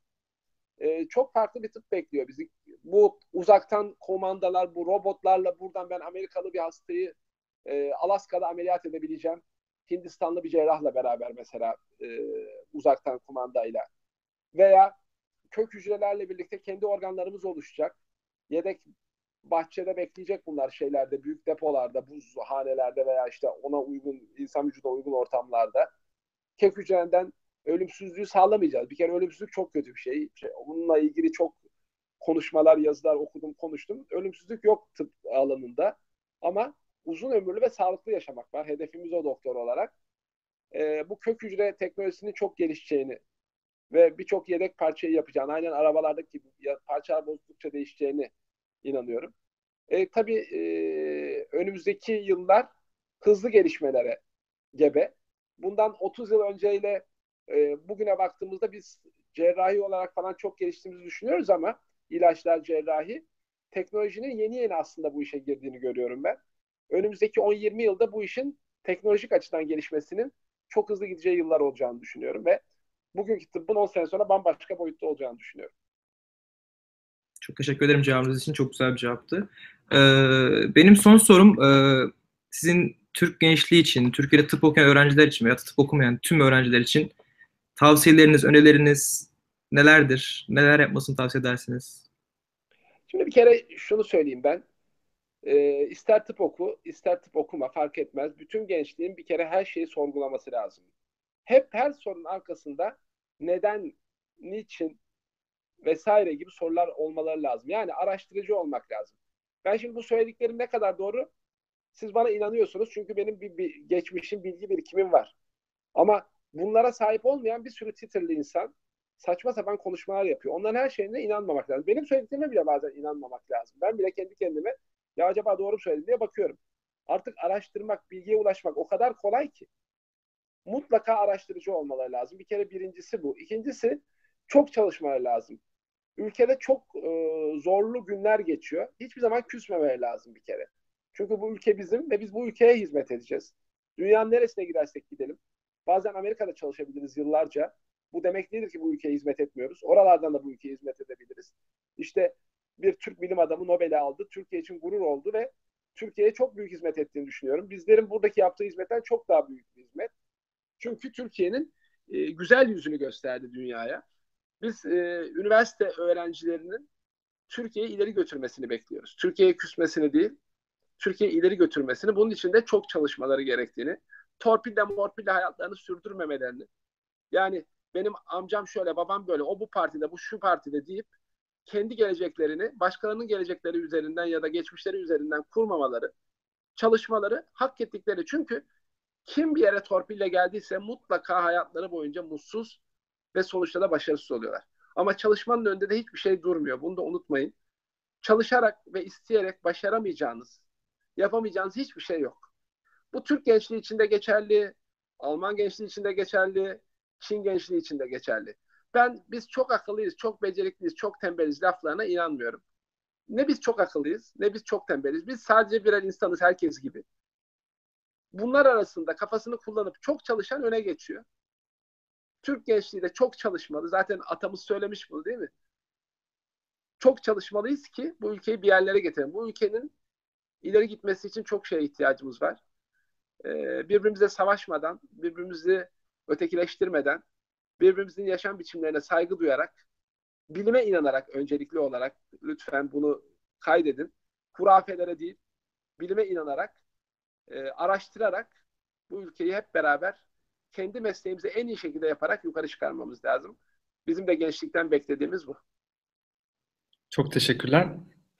S3: E, çok farklı bir tıp bekliyor bizi. Bu uzaktan komandalar, bu robotlarla buradan ben Amerikalı bir hastayı e, Alaska'da ameliyat edebileceğim. Hindistanlı bir cerrahla beraber mesela e, uzaktan kumandayla. Veya kök hücrelerle birlikte kendi organlarımız oluşacak. Yedek bahçede bekleyecek bunlar şeylerde, büyük depolarda, buzhanelerde veya işte ona uygun, insan vücuduna uygun ortamlarda. Kök hücreden ölümsüzlüğü sağlamayacağız. Bir kere ölümsüzlük çok kötü bir şey. şey bununla ilgili çok konuşmalar, yazılar okudum, konuştum. Ölümsüzlük yok tıp alanında. Ama uzun ömürlü ve sağlıklı yaşamak var. Hedefimiz o doktor olarak. Ee, bu kök hücre teknolojisinin çok gelişeceğini ve birçok yedek parçayı yapacağını, aynen arabalardaki gibi parçalar bozdukça değişeceğini inanıyorum. E, tabii e, önümüzdeki yıllar hızlı gelişmelere gebe. Bundan 30 yıl önceyle e, bugüne baktığımızda biz cerrahi olarak falan çok geliştiğimizi düşünüyoruz ama ilaçlar, cerrahi teknolojinin yeni yeni aslında bu işe girdiğini görüyorum ben. Önümüzdeki 10-20 yılda bu işin teknolojik açıdan gelişmesinin çok hızlı gideceği yıllar olacağını düşünüyorum ve bugünkü tıbbın 10 sene sonra bambaşka boyutta olacağını düşünüyorum.
S1: Çok teşekkür ederim cevabınız için. Çok güzel bir cevaptı. Ee, benim son sorum e, sizin Türk gençliği için, Türkiye'de tıp okuyan öğrenciler için veya tıp okumayan tüm öğrenciler için tavsiyeleriniz, önerileriniz nelerdir? Neler yapmasını tavsiye edersiniz?
S3: Şimdi bir kere şunu söyleyeyim ben. E, ister tıp oku, ister tıp okuma fark etmez. Bütün gençliğin bir kere her şeyi sorgulaması lazım. Hep her sorunun arkasında neden, niçin, vesaire gibi sorular olmaları lazım. Yani araştırıcı olmak lazım. Ben şimdi bu söylediklerim ne kadar doğru? Siz bana inanıyorsunuz çünkü benim bir, bir geçmişim, bilgi birikimim var. Ama bunlara sahip olmayan bir sürü titırlı insan saçma sapan konuşmalar yapıyor. Onların her şeyine inanmamak lazım. Benim söylediklerime bile bazen inanmamak lazım. Ben bile kendi kendime ya acaba doğru mu söyledim diye bakıyorum. Artık araştırmak, bilgiye ulaşmak o kadar kolay ki. Mutlaka araştırıcı olmaları lazım. Bir kere birincisi bu. İkincisi çok çalışmaları lazım ülkede çok e, zorlu günler geçiyor. Hiçbir zaman küsmemeleri lazım bir kere. Çünkü bu ülke bizim ve biz bu ülkeye hizmet edeceğiz. Dünyanın neresine gidersek gidelim. Bazen Amerika'da çalışabiliriz yıllarca. Bu demek değildir ki bu ülkeye hizmet etmiyoruz. Oralardan da bu ülkeye hizmet edebiliriz. İşte bir Türk bilim adamı Nobel'i aldı. Türkiye için gurur oldu ve Türkiye'ye çok büyük hizmet ettiğini düşünüyorum. Bizlerin buradaki yaptığı hizmetten çok daha büyük bir hizmet. Çünkü Türkiye'nin e, güzel yüzünü gösterdi dünyaya. Biz e, üniversite öğrencilerinin Türkiye'yi ileri götürmesini bekliyoruz. Türkiye'ye küsmesini değil, Türkiye'yi ileri götürmesini, bunun için de çok çalışmaları gerektiğini, torpille morpille hayatlarını sürdürmemelerini, yani benim amcam şöyle, babam böyle, o bu partide, bu şu partide deyip kendi geleceklerini başkalarının gelecekleri üzerinden ya da geçmişleri üzerinden kurmamaları, çalışmaları hak ettikleri. Çünkü kim bir yere torpille geldiyse mutlaka hayatları boyunca mutsuz ve sonuçta da başarısız oluyorlar. Ama çalışmanın önünde de hiçbir şey durmuyor. Bunu da unutmayın. Çalışarak ve isteyerek başaramayacağınız, yapamayacağınız hiçbir şey yok. Bu Türk gençliği için de geçerli, Alman gençliği için de geçerli, Çin gençliği için de geçerli. Ben biz çok akıllıyız, çok becerikliyiz, çok tembeliz laflarına inanmıyorum. Ne biz çok akıllıyız, ne biz çok tembeliz. Biz sadece birer insanız herkes gibi. Bunlar arasında kafasını kullanıp çok çalışan öne geçiyor. Türk gençliği de çok çalışmalı. Zaten atamız söylemiş bunu değil mi? Çok çalışmalıyız ki bu ülkeyi bir yerlere getirelim. Bu ülkenin ileri gitmesi için çok şeye ihtiyacımız var. Ee, birbirimize savaşmadan, birbirimizi ötekileştirmeden, birbirimizin yaşam biçimlerine saygı duyarak, bilime inanarak öncelikli olarak lütfen bunu kaydedin. Hurafelere değil, bilime inanarak, e, araştırarak bu ülkeyi hep beraber kendi mesleğimizi en iyi şekilde yaparak yukarı çıkarmamız lazım. Bizim de gençlikten beklediğimiz bu.
S2: Çok teşekkürler.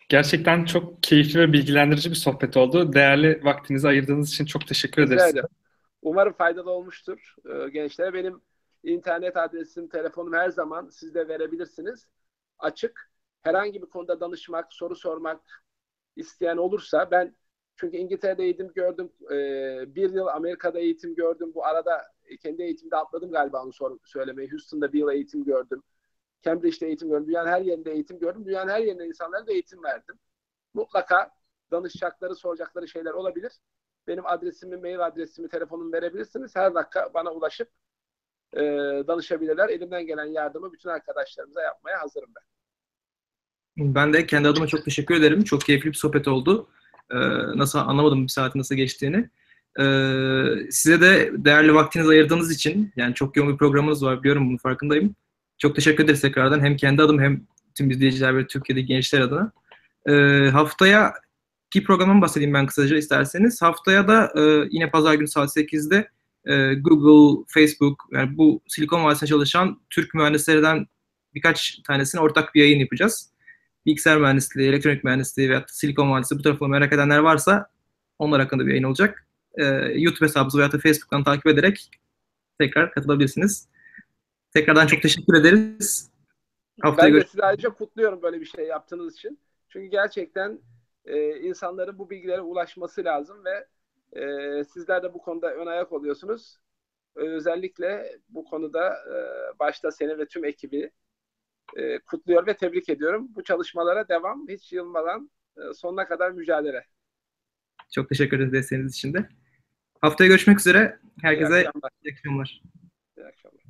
S2: Gerçekten çok keyifli ve bilgilendirici bir sohbet oldu. Değerli vaktinizi ayırdığınız için çok teşekkür ederiz.
S3: Umarım faydalı olmuştur e, gençlere. Benim internet adresim, telefonum her zaman siz de verebilirsiniz. Açık. Herhangi bir konuda danışmak, soru sormak isteyen olursa ben çünkü İngiltere'de eğitim gördüm. E, bir yıl Amerika'da eğitim gördüm. Bu arada kendi eğitimde atladım galiba onu sor, söylemeyi. Houston'da bir yıl eğitim gördüm. Cambridge'de eğitim gördüm. Dünyanın her yerinde eğitim gördüm. Dünyanın her yerinde insanlara da eğitim verdim. Mutlaka danışacakları, soracakları şeyler olabilir. Benim adresimi, mail adresimi, telefonumu verebilirsiniz. Her dakika bana ulaşıp e, danışabilirler. Elimden gelen yardımı bütün arkadaşlarımıza yapmaya hazırım ben.
S1: Ben de kendi adıma çok teşekkür ederim. Çok keyifli bir sohbet oldu. Ee, nasıl anlamadım bir saatin nasıl geçtiğini. Ee, size de değerli vaktinizi ayırdığınız için, yani çok yoğun bir programınız var biliyorum bunun farkındayım. Çok teşekkür ederiz tekrardan hem kendi adım hem tüm izleyiciler ve Türkiye'deki gençler adına. Ee, haftaya ki programdan bahsedeyim ben kısaca isterseniz. Haftaya da e, yine pazar günü saat 8'de e, Google, Facebook, yani bu Silikon Vadisi'nde çalışan Türk mühendislerden birkaç tanesine ortak bir yayın yapacağız. Bilgisayar mühendisliği, elektronik mühendisliği veya Silikon Vadisi bu tarafını merak edenler varsa onlar hakkında bir yayın olacak. E, YouTube hesabımızı veya da Facebook'tan takip ederek tekrar katılabilirsiniz. Tekrardan çok teşekkür ederiz.
S3: Haftaya ben de sizi ayrıca kutluyorum böyle bir şey yaptığınız için. Çünkü gerçekten e, insanların bu bilgilere ulaşması lazım ve e, sizler de bu konuda ön ayak oluyorsunuz. Özellikle bu konuda e, başta seni ve tüm ekibi e, kutluyor ve tebrik ediyorum. Bu çalışmalara devam, hiç yılmadan e, sonuna kadar mücadele.
S1: Çok teşekkür ederiz desteğiniz için de. Haftaya görüşmek üzere. Herkese iyi akşamlar. İyi akşamlar. İyi akşamlar.